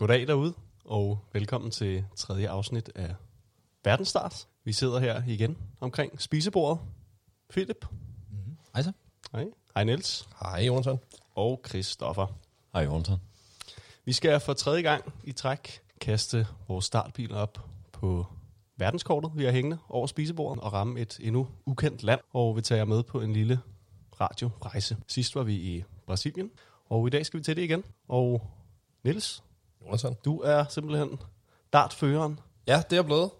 Goddag derude, og velkommen til tredje afsnit af Verdensstart. Vi sidder her igen omkring spisebordet. Philip. Hej så. Hej. Hej Niels. Hej, Jonathan. Og Christoffer. Hej, Jonathan. Vi skal for tredje gang i træk kaste vores startbiler op på verdenskortet, vi har hængende over spisebordet, og ramme et endnu ukendt land, og vi tager jer med på en lille radiorejse. Sidst var vi i Brasilien, og i dag skal vi til det igen. Og Niels, Jonathan. du er simpelthen dartføreren. Ja, det er blevet.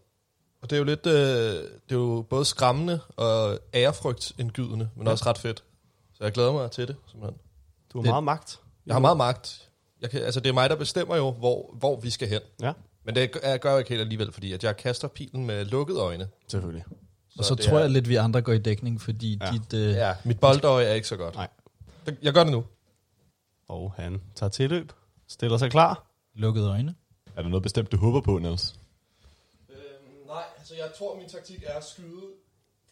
Og det er jo lidt, øh, det er jo både skræmmende og ærefrygtindgydende, men Ja. også ret fedt. Så jeg glæder mig til det, simpelthen. Du har Det- meget magt. Jeg har meget magt. Jeg kan, altså, det er mig, der bestemmer jo, hvor, hvor vi skal hen. Ja, Men det gør jeg gør jeg ikke helt alligevel, fordi at jeg kaster pilen med lukkede øjne. selvfølgelig. Og så tror er- jeg lidt, vi andre går i dækning, fordi Ja. dit... Øh, Ja, mit boldøje er ikke så godt. Nej. Det- Jeg gør det nu. Og han tager tilløb, stiller sig klar. Lukkede øjne. Er der noget bestemt, du håber på, Niels? Øhm, nej, altså jeg tror, min taktik er at skyde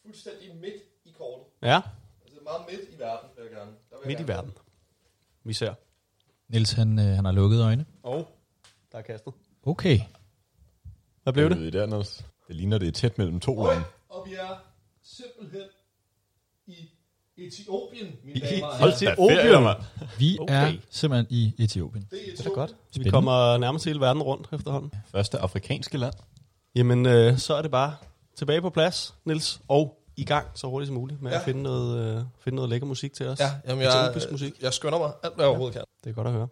fuldstændig midt i kortet. Ja, Altså meget midt i verden, vil jeg gerne. Der vil jeg midt i verden. Vi ser. Niels, han, øh, han har lukket øjne. Og der er kastet. Okay. Hvad blev Er det? vi Der, Niels? Det ligner, det er tæt mellem to lande. og vi er simpelthen Etiopien, mine I- damer og Hold herrer. til opium. Vi Okay. okay. er simpelthen i Etiopien. Det er Det er da Etiopien. godt. Vi Spændende. kommer nærmest hele verden rundt efterhånden. Første afrikanske land. Jamen, øh, så er det bare tilbage på plads, Nils, og i gang så hurtigt som muligt med ja. Ja. at finde noget, øh, finde noget lækker musik til os. Ja, jamen jeg, Etiopisk musik. jeg skynder mig alt, hvad jeg overhovedet kan. Det er godt at høre.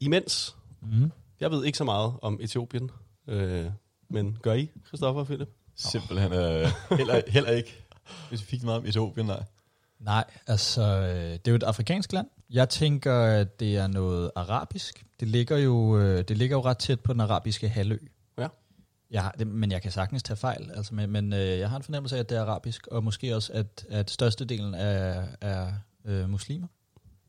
Imens, Mm. jeg ved ikke så meget om Etiopien, øh, men gør I, Christoffer og Philip? Simpelthen øh, heller, heller ikke specifikt meget om Etiopien, nej. Nej, altså, øh, det er jo et afrikansk land. Jeg tænker, at det er noget arabisk. Det ligger jo, øh, det ligger jo ret tæt på den arabiske halvø. Ja. Jeg har, det, men jeg kan sagtens tage fejl. Altså, men men øh, jeg har en fornemmelse af, at det er arabisk, og måske også, at, at størstedelen er, er øh, muslimer.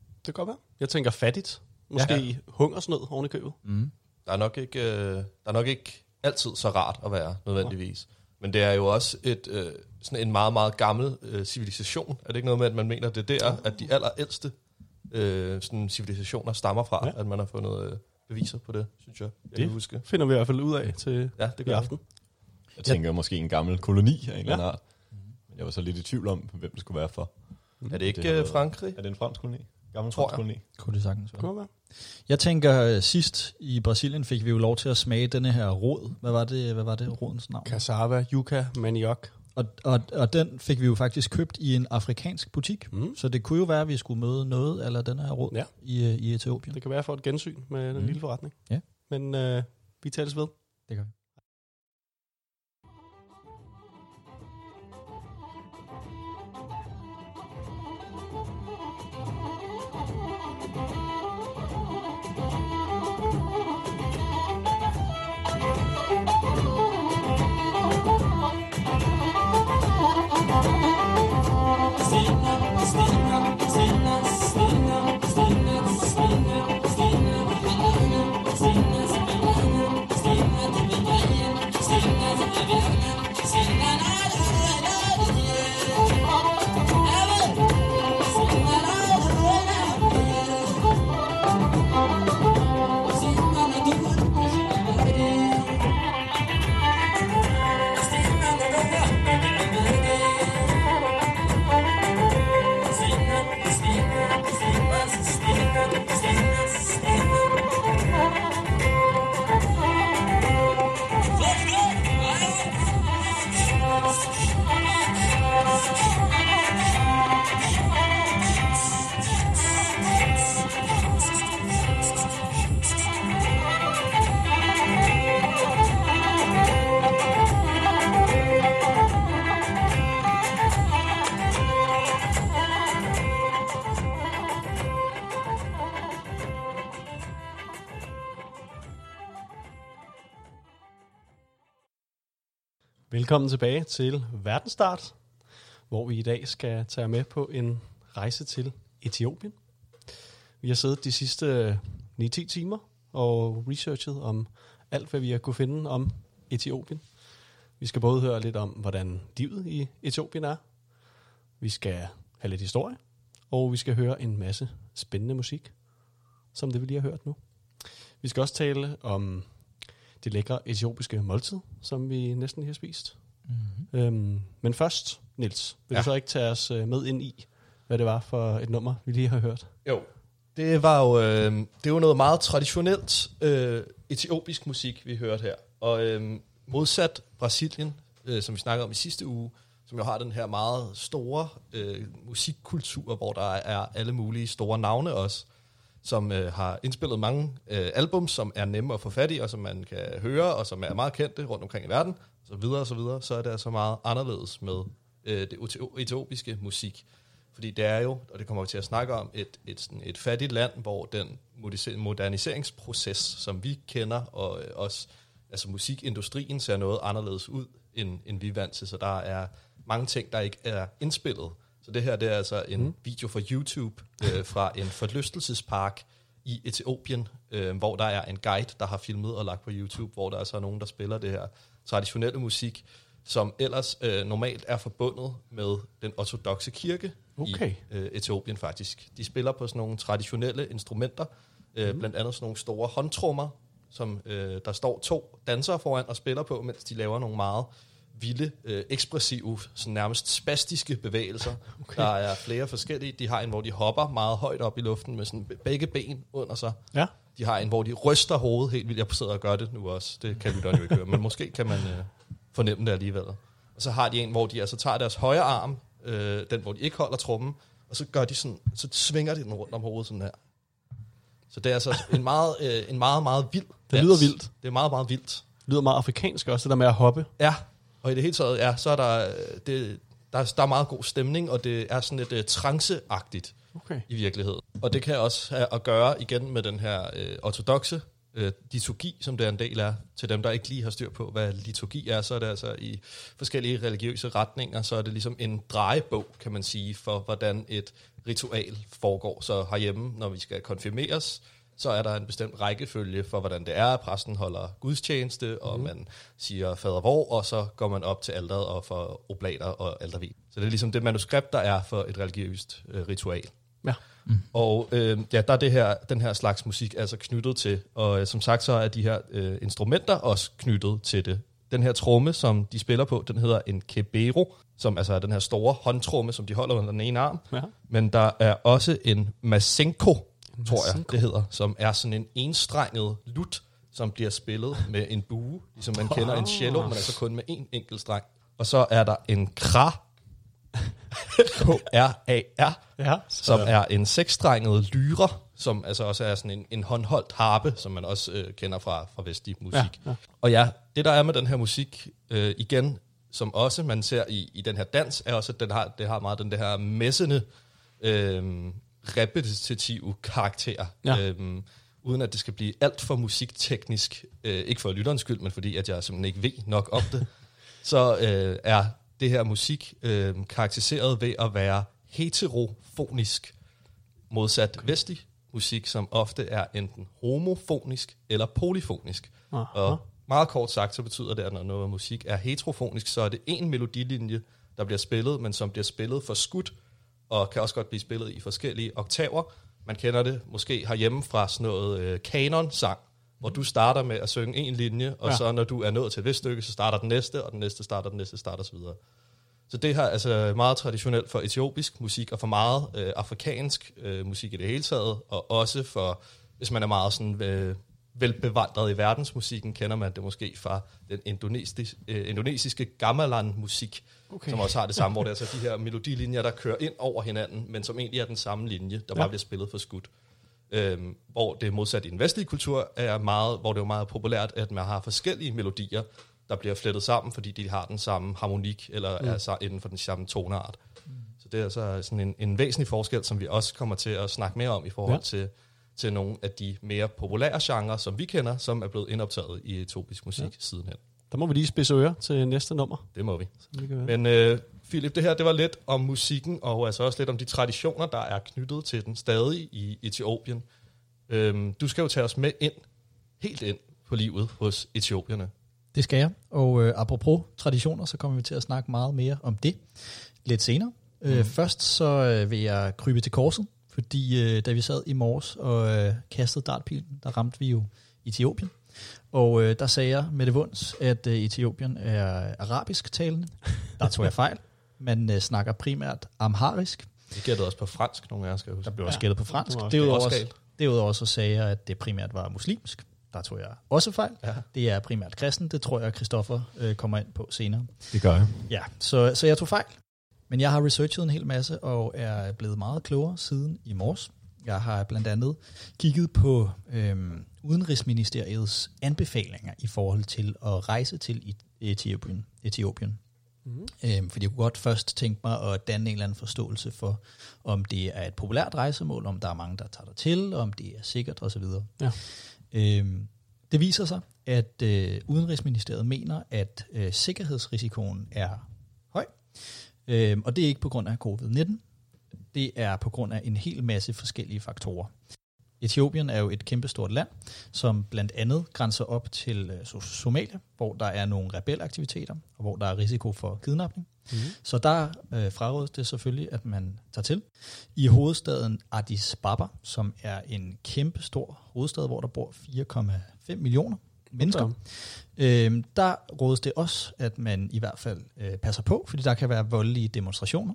Det kan godt være. Jeg tænker fattigt. Måske ja. hungersnød oven i købet. Mm. Der er, nok ikke, øh, der er nok ikke altid så rart at være, nødvendigvis. Men det er jo også et, øh, sådan en meget, meget gammel øh, civilisation. Er det ikke noget med, at man mener, det er der, at de allerældste øh, sådan civilisationer stammer fra, Ja. ja. at man har fundet øh, beviser på det, synes jeg. Jeg Det kan huske. Finder vi i hvert fald ud af til Ja, det i gør aften. Jeg tænker måske en gammel koloni af en eller anden Ja. art. Men jeg var så lidt i tvivl om, hvem det skulle være for. Er det ikke Det øh, Frankrig? Er det en fransk koloni? Gammel Tror jeg. koloni? Kunne det sagtens være. Kunne være. Jeg tænker, øh, sidst i Brasilien fik vi jo lov til at smage denne her rod. Hvad var det, hvad var det rodens navn? Cassava, yuca, manioc. Og, og, og den fik vi jo faktisk købt i en afrikansk butik. Mm. Så det kunne jo være, at vi skulle møde noget eller den her rod Ja. i, øh, i Etiopien. Det kan være for et gensyn med en Mm. lille forretning. Ja. Men øh, vi tales ved. Det gør vi. Velkommen tilbage til Verdensstart, hvor vi i dag skal tage med på en rejse til Etiopien. Vi har siddet de sidste øh, 9-10 timer og researchet om alt, hvad vi har kunne finde om Etiopien. Vi skal både høre lidt om, hvordan livet i Etiopien er. Vi skal have lidt historie, og vi skal høre en masse spændende musik, som det vi lige har hørt nu. Vi skal også tale om det lækre etiopiske måltid, som vi næsten lige har spist. Mm-hmm. Øhm, men først, Nils, vil ja. Du så ikke tage os øh, med ind i, hvad det var for et nummer, vi lige har hørt? Jo. Det var jo, øh, det var noget meget traditionelt øh, etiopisk musik, vi hørte her. Og øh, modsat Brasilien, øh, som vi snakkede om i sidste uge, som jo har den her meget store øh, musikkultur, hvor der er alle mulige store navne også, som øh, har indspillet mange øh, album, som er nemme at få fat i, og som man kan høre, og som er meget kendte rundt omkring i verden, så videre og så videre, så er det altså meget anderledes med øh, det etio- etiopiske musik. Fordi det er jo, og det kommer vi til at snakke om, et, et, sådan et fattigt land, hvor den moderniseringsproces, som vi kender, og øh, også altså musikindustrien ser noget anderledes ud, end, end vi er vant til. Så der er mange ting, der ikke er indspillet. Så det her det er altså en mm. video fra YouTube øh, fra en forlystelsespark i Etiopien, øh, hvor der er en guide, der har filmet og lagt på YouTube, hvor der altså er nogen, der spiller det her traditionelle musik, som ellers øh, normalt er forbundet med den ortodoxe kirke Okay. i øh, Etiopien faktisk. De spiller på sådan nogle traditionelle instrumenter, øh, mm. blandt andet sådan nogle store håndtrummer, som øh, der står to dansere foran og spiller på, mens de laver nogle meget vilde, øh, ekspressive, sådan nærmest spastiske bevægelser. Okay. Der er flere forskellige. De har en, hvor de hopper meget højt op i luften med sådan begge ben under sig. Ja. De har en, hvor de ryster hovedet helt vildt. Jeg sidder og gør det nu også. Det kan lytterne jo ikke høre, men måske kan man øh, fornemme det alligevel. Og så har de en, hvor de altså tager deres højre arm, øh, den hvor de ikke holder trummen, og så gør de sådan, så svinger de den rundt om hovedet sådan her. Så det er altså en meget, øh, en meget, meget vild Det lyder vildt. Det er meget, meget vildt. Det lyder meget afrikansk også, det der med at hoppe. Ja, og i det hele taget, ja, så er der, øh, det, der, er, der er meget god stemning, og det er sådan lidt uh, tranceagtigt Okay. i virkeligheden. Og det kan også have at gøre igen med den her øh, ortodoxe øh, liturgi, som det er en del af. Til dem, der ikke lige har styr på, hvad liturgi er, så er det altså i forskellige religiøse retninger, så er det ligesom en drejebog, kan man sige, for hvordan et ritual foregår. Så herhjemme, når vi skal konfirmeres, så er der en bestemt rækkefølge for, hvordan det er, at præsten holder gudstjeneste, og man siger fader vor, og så går man op til alderet og får oblater og aldervin. Så det er ligesom det manuskript, der er for et religiøst øh, ritual. Ja. Og øh, ja, der er det her, den her slags musik altså knyttet til, og øh, som sagt så er de her øh, instrumenter også knyttet til det. Den her tromme, som de spiller på, den hedder en kebero, som altså er den her store håndtromme, som de holder under den ene arm. Ja. Men der er også en masenko, tror jeg, det hedder, som er sådan en enstrenget lut, som bliver spillet med en bue, ligesom man kender en cello, men altså kun med en enkelt streng. Og så er der en kra, K-R-A-R, Ja. som er en seksstrenget lyre, som altså også er sådan en, en håndholdt harpe, som man også øh, kender fra, fra vestlig musik. Ja, ja. Og ja, det der er med den her musik, øh, igen, som også man ser i, i den her dans, er også, at den har, det har meget den der her messende, øh, repetitive karakter. Ja. Øhm, uden at det skal blive alt for musikteknisk, øh, ikke for lytterens skyld, men fordi at jeg simpelthen ikke ved nok om det, så øh, er det her musik øh, karakteriseret ved at være heterofonisk, modsat okay. vestlig musik, som ofte er enten homofonisk eller polyfonisk. Aha. Og meget kort sagt, så betyder det, at når noget musik er heterofonisk, så er det en melodilinje, der bliver spillet, men som bliver spillet for skudt, og kan også godt blive spillet i forskellige oktaver. Man kender det måske herhjemme fra sådan noget øh, kanon-sang, hvor du starter med at synge en linje, og Ja. så når du er nået til et vist stykke, så starter den næste, og den næste starter, den næste starter osv. Så det her er altså meget traditionelt for etiopisk musik, og for meget øh, afrikansk øh, musik i det hele taget, og også for, hvis man er meget sådan, øh, velbevandret i verdensmusikken, kender man det måske fra den indonesiske, øh, indonesiske gamelan-musik, okay. som også har det samme, hvor det er altså de her melodilinjer, der kører ind over hinanden, men som egentlig er den samme linje, der Ja. bare bliver spillet for skudt. Øhm, hvor det modsat i den vestlige kultur er meget, hvor det er meget populært, at man har forskellige melodier, der bliver flettet sammen, fordi de har den samme harmonik, eller mm. er inden for den samme toneart. Så det er altså sådan en, en væsentlig forskel, som vi også kommer til at snakke mere om i forhold Ja. til, til nogle af de mere populære genrer, som vi kender, som er blevet indoptaget i etopisk musik ja. sidenhen. Der må vi lige spidse ører til næste nummer. Det må vi. Så vi Men øh, Philip, det her det var lidt om musikken, og altså også lidt om de traditioner, der er knyttet til den stadig i Etiopien. Øhm, du skal jo tage os med ind, helt ind på livet hos etiopierne. Det skal jeg. Og øh, apropos traditioner, så kommer vi til at snakke meget mere om det lidt senere. Mm. Øh, først så øh, vil jeg krybe til korset, fordi øh, da vi sad i morges og øh, kastede dartpilen, der ramte vi jo Etiopien. Og øh, der sagde jeg med det vunds, at øh, Etiopien er arabisk talende. Der tog jeg fejl. Man øh, snakker primært amharisk. Vi gættede også på fransk, nogle af jer skal huske. Der blev også gættet på fransk. det var også Derudover, Også også, galt. derudover så sagde jeg, at det primært var muslimsk. Der tog jeg også fejl. Ja. Det er primært kristen. Det tror jeg, Christoffer øh, kommer ind på senere. Det gør jeg. Ja, så, så jeg tog fejl. Men jeg har researchet en hel masse og er blevet meget klogere siden i morges. Jeg har blandt andet kigget på øhm, Udenrigsministeriets anbefalinger i forhold til at rejse til Etiopien. Etiopien. Mm. Øhm, fordi jeg kunne godt først tænke mig at danne en eller anden forståelse for, om det er et populært rejsemål, om der er mange, der tager der til, om det er sikkert osv. Ja. Øhm, det viser sig, at øh, Udenrigsministeriet mener, at øh, sikkerhedsrisikoen er høj. Øhm, og det er ikke på grund af covid-19. Det er på grund af en hel masse forskellige faktorer. Etiopien er jo et kæmpestort land, som blandt andet grænser op til øh, So- Somalia, hvor der er nogle rebelaktiviteter, og hvor der er risiko for kidnapning. Mm. Så der øh, frarådes det selvfølgelig, at man tager til. I hovedstaden Addis Ababa, som er en kæmpe stor hovedstad, hvor der bor 4,5 millioner mennesker, øh, der rådes det også, at man i hvert fald øh, passer på, fordi der kan være voldelige demonstrationer,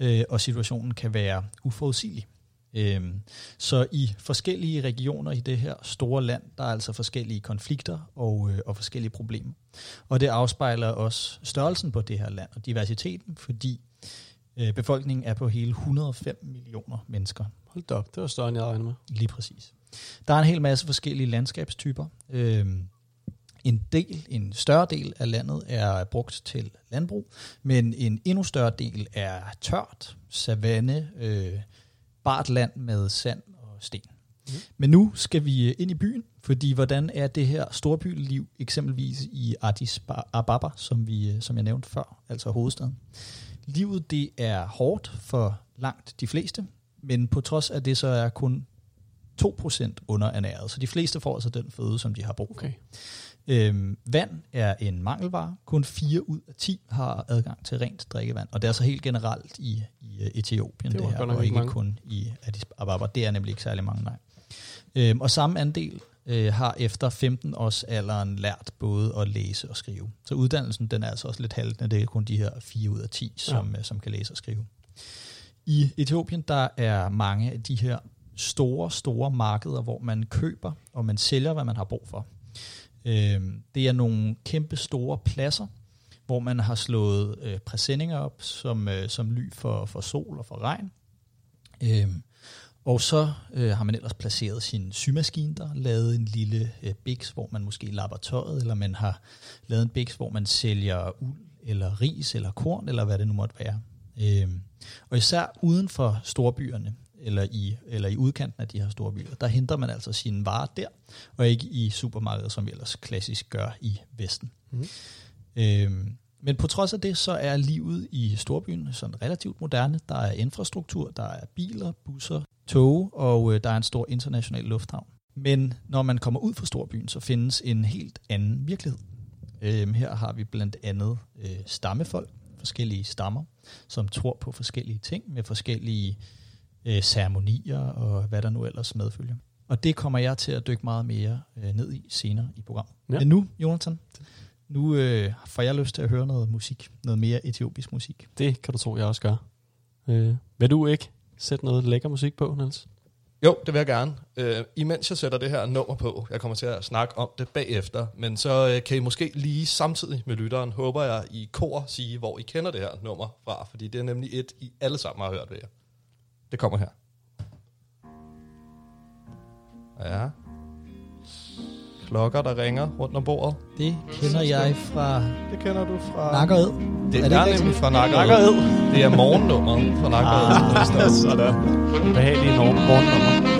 øh, og situationen kan være uforudsigelig. Øhm, så i forskellige regioner i det her store land, der er altså forskellige konflikter og, øh, og forskellige problemer. Og det afspejler også størrelsen på det her land og diversiteten, fordi øh, befolkningen er på hele 105 millioner mennesker. Hold da op, det var større, end jeg regnede med. Lige præcis. Der er en hel masse forskellige landskabstyper. Øhm, en del, en større del af landet er brugt til landbrug, men en endnu større del er tørt, savanne, øh, bart land med sand og sten. Mhm. Men nu skal vi ind i byen, fordi hvordan er det her storbyliv eksempelvis i Addis Ababa, som, vi, øh, som jeg nævnte før, altså hovedstaden. Livet det er hårdt for langt de fleste, men på trods af det så er kun 2% underernæret, så de fleste får altså den føde, som de har brug for. Okay. Øhm, vand er en mangelvare. Kun 4 ud af 10 har adgang til rent drikkevand. Og det er så helt generelt i, i øh, Etiopien, Det det, her, og ikke ikke mange. kun i Addis Ababa. Det er nemlig ikke særlig mange, nej. Øhm, og samme andel øh, har efter 15 års alderen lært både at læse og skrive. Så uddannelsen den er altså også lidt haltende. Det er kun de her 4 ud af 10, som, ja. som kan læse og skrive. I Etiopien der er mange af de her store, store markeder, hvor man køber og man sælger, hvad man har brug for. Øhm, det er nogle kæmpe store pladser, hvor man har slået øh, præsendinger op som, øh, som ly for, for sol og for regn. Øh, og så øh, har man ellers placeret sin symaskine der, lavet en lille øh, biks, hvor man måske lapper tøjet, eller man har lavet en biks, hvor man sælger uld, eller ris, eller korn, eller hvad det nu måtte være. Øh, og især uden for storbyerne, eller i, eller i udkanten af de her store byer, der henter man altså sine varer der, og ikke i supermarkedet, som vi ellers klassisk gør i Vesten. Mhm. Øhm, men på trods af det, så er livet i storbyen sådan relativt moderne. Der er infrastruktur, der er biler, busser, tog, og øh, der er en stor international lufthavn. Men når man kommer ud fra storbyen, så findes en helt anden virkelighed. Øhm, her har vi blandt andet øh, stammefolk, forskellige stammer, som tror på forskellige ting med forskellige øh, ceremonier og hvad der nu ellers medfølger. Og det kommer jeg til at dykke meget mere øh, ned i senere i programmet. Ja. Men nu, Jonathan, nu øh, får jeg lyst til at høre noget musik, noget mere etiopisk musik. Det kan du tro, jeg også gør. Øh, vil du ikke sætte noget lækker musik på, Niels? Jo, det vil jeg gerne. Øh, imens jeg sætter det her nummer på, jeg kommer til at snakke om det bagefter, men så øh, kan I måske lige samtidig med lytteren, håber jeg, i kor sige, hvor I kender det her nummer fra, fordi det er nemlig et, I alle sammen har hørt ved jer. Det kommer her. Ja. Klokker, der ringer rundt om bordet. Det kender jeg fra Det kender du fra... Nakkered. Det Er det er, nemlig fra Nakkered. Nakkered. Det er morgennummeret fra Nakkered. Ah, sådan. Behagelig enorm morgennummer.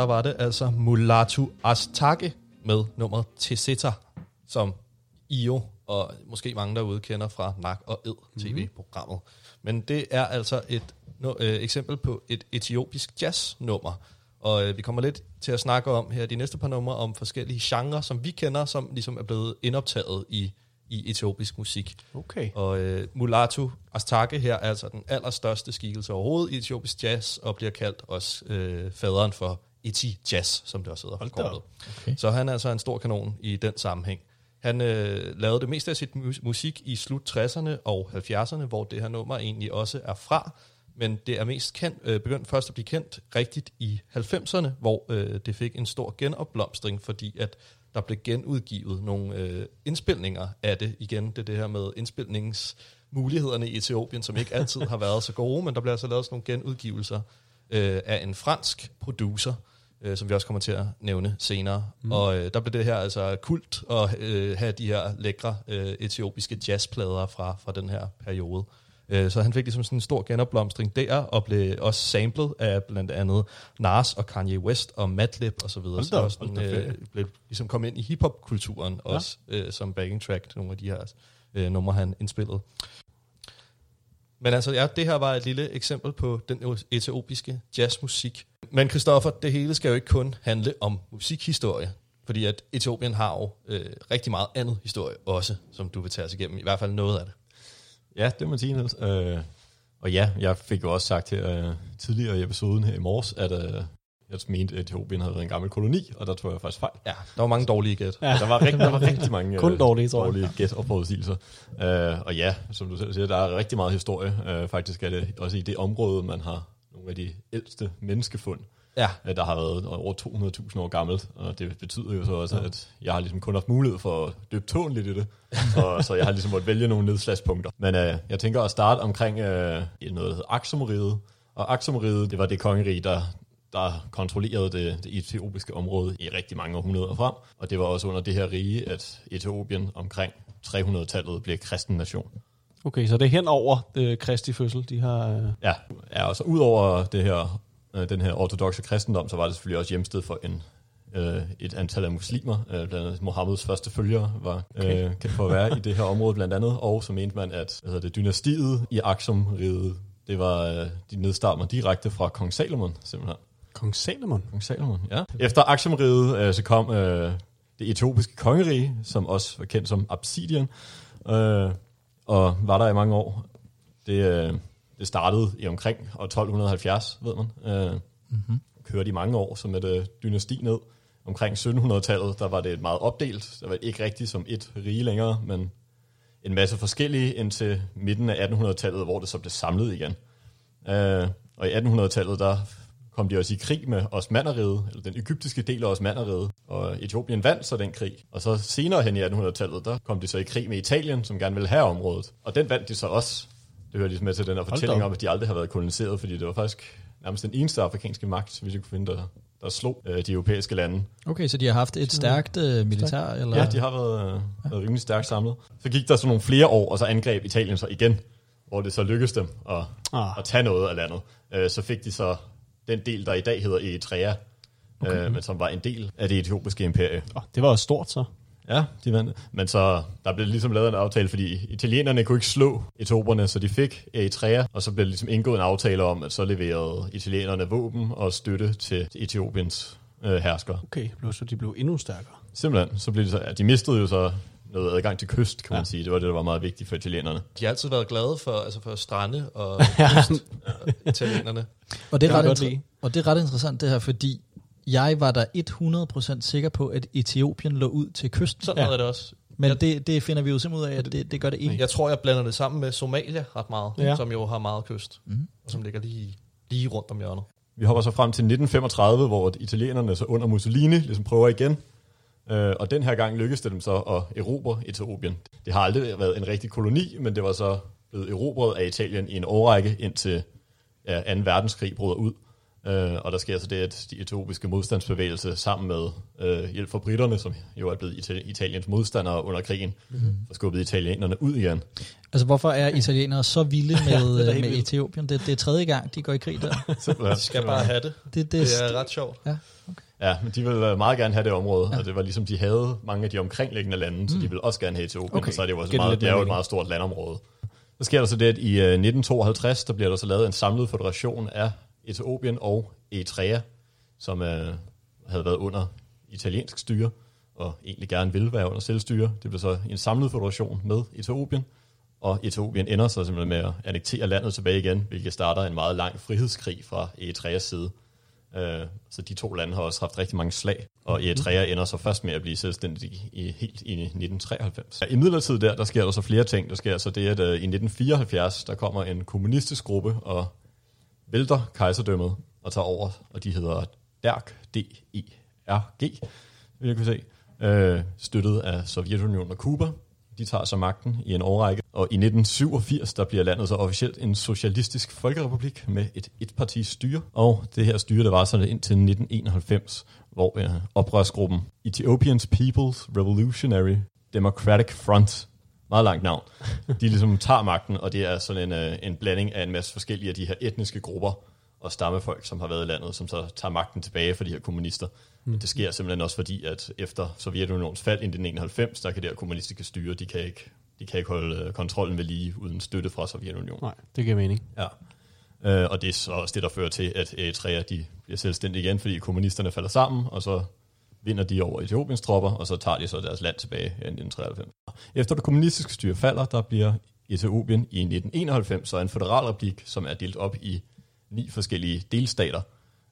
Der var det altså Mulatu Astake med nummeret Teseta, som IO og måske mange derude kender fra Nak og Ed tv-programmet. Men det er altså et no, øh, eksempel på et etiopisk jazznummer. Og øh, vi kommer lidt til at snakke om her de næste par numre om forskellige genrer, som vi kender, som ligesom er blevet indoptaget i, i etiopisk musik. Okay. Og øh, Mulatu Astake her er altså den allerstørste skikkelse overhovedet i etiopisk jazz, og bliver kaldt også øh, faderen for Eti Jazz, som det også hedder Hold. Okay. Så han er altså en stor kanon i den sammenhæng. Han øh, lavede det meste af sit mus- musik i slut 60'erne og 70'erne, hvor det her nummer egentlig også er fra. Men det er mest kendt, øh, begyndt først at blive kendt rigtigt i 90'erne, hvor øh, det fik en stor genopblomstring, fordi at der blev genudgivet nogle øh, indspilninger af det. Igen, det er det her med indspilningsmulighederne i Etiopien, som ikke altid har været så gode, men der bliver altså lavet sådan nogle genudgivelser øh, af en fransk producer, øh, som vi også kommer til at nævne senere. Mm. Og øh, der blev det her altså kult at øh, have de her lækre øh, etiopiske jazzplader fra, fra den her periode. Øh, så han fik ligesom sådan en stor genopblomstring der, og blev også samlet af blandt andet Nas og Kanye West og Madlib og så videre. Hold Så da op, også da øh, blev ligesom kom ind i hiphop-kulturen Ja. også, øh, som backing track nogle af de her øh, numre, han indspillede. Men altså, ja, det her var et lille eksempel på den etiopiske jazzmusik. Men Christoffer, det hele skal jo ikke kun handle om musikhistorie, fordi at Etiopien har jo øh, rigtig meget andet historie også, som du vil tage os igennem, i hvert fald noget af det. Ja, det må sige, Niels. Øh, og ja, jeg fik jo også sagt her øh, tidligere i episoden her i morges, at øh, jeg mente, at Etiopien havde været en gammel koloni, og der tror jeg faktisk fejl. Ja, der var mange dårlige gæt. Ja. Der, var rigtig, der var rigtig mange Kun øh, dårlige, tror jeg. dårlige gæt og forudsigelser. Øh, og ja, som du selv siger, der er rigtig meget historie. Øh, faktisk er det også i det område, man har nogle af de ældste menneskefund, Ja, øh, der har været over 200.000 år gammelt. Og det betyder jo så også, at jeg har ligesom kun haft mulighed for at dybe tåen lidt i det. så, så jeg har ligesom måttet vælge nogle nedslagspunkter. Men øh, jeg tænker at starte omkring øh, noget, der hedder Aksumriget. Og Aksumriget, det var det kongerige, der der kontrollerede det, det etiopiske område i rigtig mange århundreder frem. Og det var også under det her rige, at Etiopien omkring 300-tallet blev kristen nation. Okay, så det er hen over øh, Kristi fødsel, de har... Øh, Ja, ja og så ud over det her, øh, den her ortodoxe kristendom, så var det selvfølgelig også hjemsted for en, øh, et antal af muslimer. Øh, blandt andet Mohammeds første følgere var Okay. øh, kendt for at være i det her område blandt andet. Og så mente man, at hvad hedder det, dynastiet i Aksum-riget, det var, øh, de nedstammer direkte fra kong Salomon, simpelthen. Kong Salomon. Kong Salomon, ja. Efter Aksumriget, øh, så kom øh, det etiopiske kongerige, som også var kendt som Absidien, øh, og var der i mange år. Det, øh, det startede i omkring år 1270, ved man. Mm-hmm. kørte i mange år som et øh, dynasti ned. Omkring 1700-tallet, der var det meget opdelt. Der var ikke rigtigt som et rige længere, men en masse forskellige indtil midten af 1800-tallet, hvor det så blev samlet igen. Øh, og i 1800-tallet, der kom de også i krig med Osmaneriget, eller den egyptiske del af Osmaneriget, og Etiopien vandt så den krig. Og så senere hen i 1800-tallet, der kom de så i krig med Italien, som gerne ville have området. Og den vandt de så også. Det hører ligesom med til den her fortælling om, at de aldrig har været koloniseret, fordi det var faktisk nærmest den eneste afrikanske magt, hvis jeg kunne finde, der, der slog øh, de europæiske lande. Okay, så de har haft et stærkt øh, militær? Eller? Ja, de har været, øh, været rimelig stærkt samlet. Så gik der så nogle flere år, og så angreb Italien så igen, hvor det så lykkedes dem at, Ah. at tage noget af landet. Øh, så fik de så den del, der i dag hedder Eritrea, okay. øh, men som var en del af det etiopiske imperie. Oh, det var også stort, så. Ja, de vandt. Men så der blev ligesom lavet en aftale, fordi italienerne kunne ikke slå etioperne, så de fik Eritrea, og så blev der ligesom indgået en aftale om, at så leverede italienerne våben og støtte til Etiopiens øh, hersker. Okay, så de blev endnu stærkere. Simpelthen, så blev de så, ja, de mistede jo så noget adgang til kyst, kan man Ja. sige. Det var det, der var meget vigtigt for italienerne. De har altid været glade for, altså for strande og Ja. kyst, øh, italienerne. Og det, er ret inter- og det er ret interessant det her, fordi jeg var der 100% sikker på, at Etiopien lå ud til kysten. Sådan Ja. er det også. Men Jeg- det, det finder vi jo simpelthen ud af, at det, det gør det ikke. Jeg tror, jeg blander det sammen med Somalia ret meget, Ja. som jo har meget kyst, Mhm. og som ligger lige, lige rundt om hjørnet. Vi hopper så frem til 1935, hvor italienerne så under Mussolini ligesom prøver igen. Øh, og den her gang lykkedes det dem så at erobre Etiopien. Det har aldrig været en rigtig koloni, men det var så blevet erobret af Italien i en årrække indtil ja, 2. verdenskrig bryder ud. Øh, og der sker så det, at de etiopiske modstandsbevægelse sammen med øh, hjælp fra britterne, som jo er blevet Itali- Italiens modstandere under krigen, mm-hmm. får skubbet italienerne ud igen. Altså, hvorfor er italienere så vilde med, ja, med vildt. Etiopien? Det, det er tredje gang, de går i krig der. Simpelthen. De skal bare have det. Det, det, Det er ret sjovt. Ja. Ja, men de vil øh, meget gerne have det område, ja. og det var ligesom, de havde mange af de omkringliggende lande, så de ville også gerne have Etiopien, Okay. okay. så er det jo også meget, det er jo et meget stort landområde. Så sker der så det, at i øh, 1952, der bliver der så lavet en samlet federation af Etiopien og Eritrea, som øh, havde været under italiensk styre, og egentlig gerne ville være under selvstyre. Det blev så en samlet federation med Etiopien, og Etiopien ender så simpelthen med at annektere landet tilbage igen, hvilket starter en meget lang frihedskrig fra Eritreas side. Øh, så de to lande har også haft rigtig mange slag, og Eritrea ender så først med at blive selvstændig i, helt i 1993. I midlertid der, der sker der så flere ting. Der sker så det, at øh, i 1974, der kommer en kommunistisk gruppe og vælter kejserdømmet og tager over, og de hedder DERG, D-E-R-G, vil jeg kunne se, øh, støttet af Sovjetunionen og Kuba. De tager så magten i en årrække, og i 1987, der bliver landet så officielt en socialistisk folkerepublik med et etpartis styre, og det her styre, der var så indtil 1991, hvor øh, oprørsgruppen Ethiopians People's Revolutionary Democratic Front, meget langt navn, de ligesom tager magten, og det er sådan en, øh, en blanding af en masse forskellige af de her etniske grupper og stammefolk, som har været i landet, som så tager magten tilbage for de her kommunister. Mm. Det sker simpelthen også fordi, at efter Sovjetunionens fald i 1991, der kan det her kommunistiske styre, de kan ikke, de kan ikke holde øh, kontrollen ved lige uden støtte fra Sovjetunionen. Nej, det giver mening. Ja. Øh, og det er så også det, der fører til, at Eritrea de bliver selvstændige igen, fordi kommunisterne falder sammen, og så vinder de over Etiopiens tropper, og så tager de så deres land tilbage i 1993. Efter det kommunistiske styre falder, der bliver Etiopien i 1991 så en federalrepublik, som er delt op i ni forskellige delstater,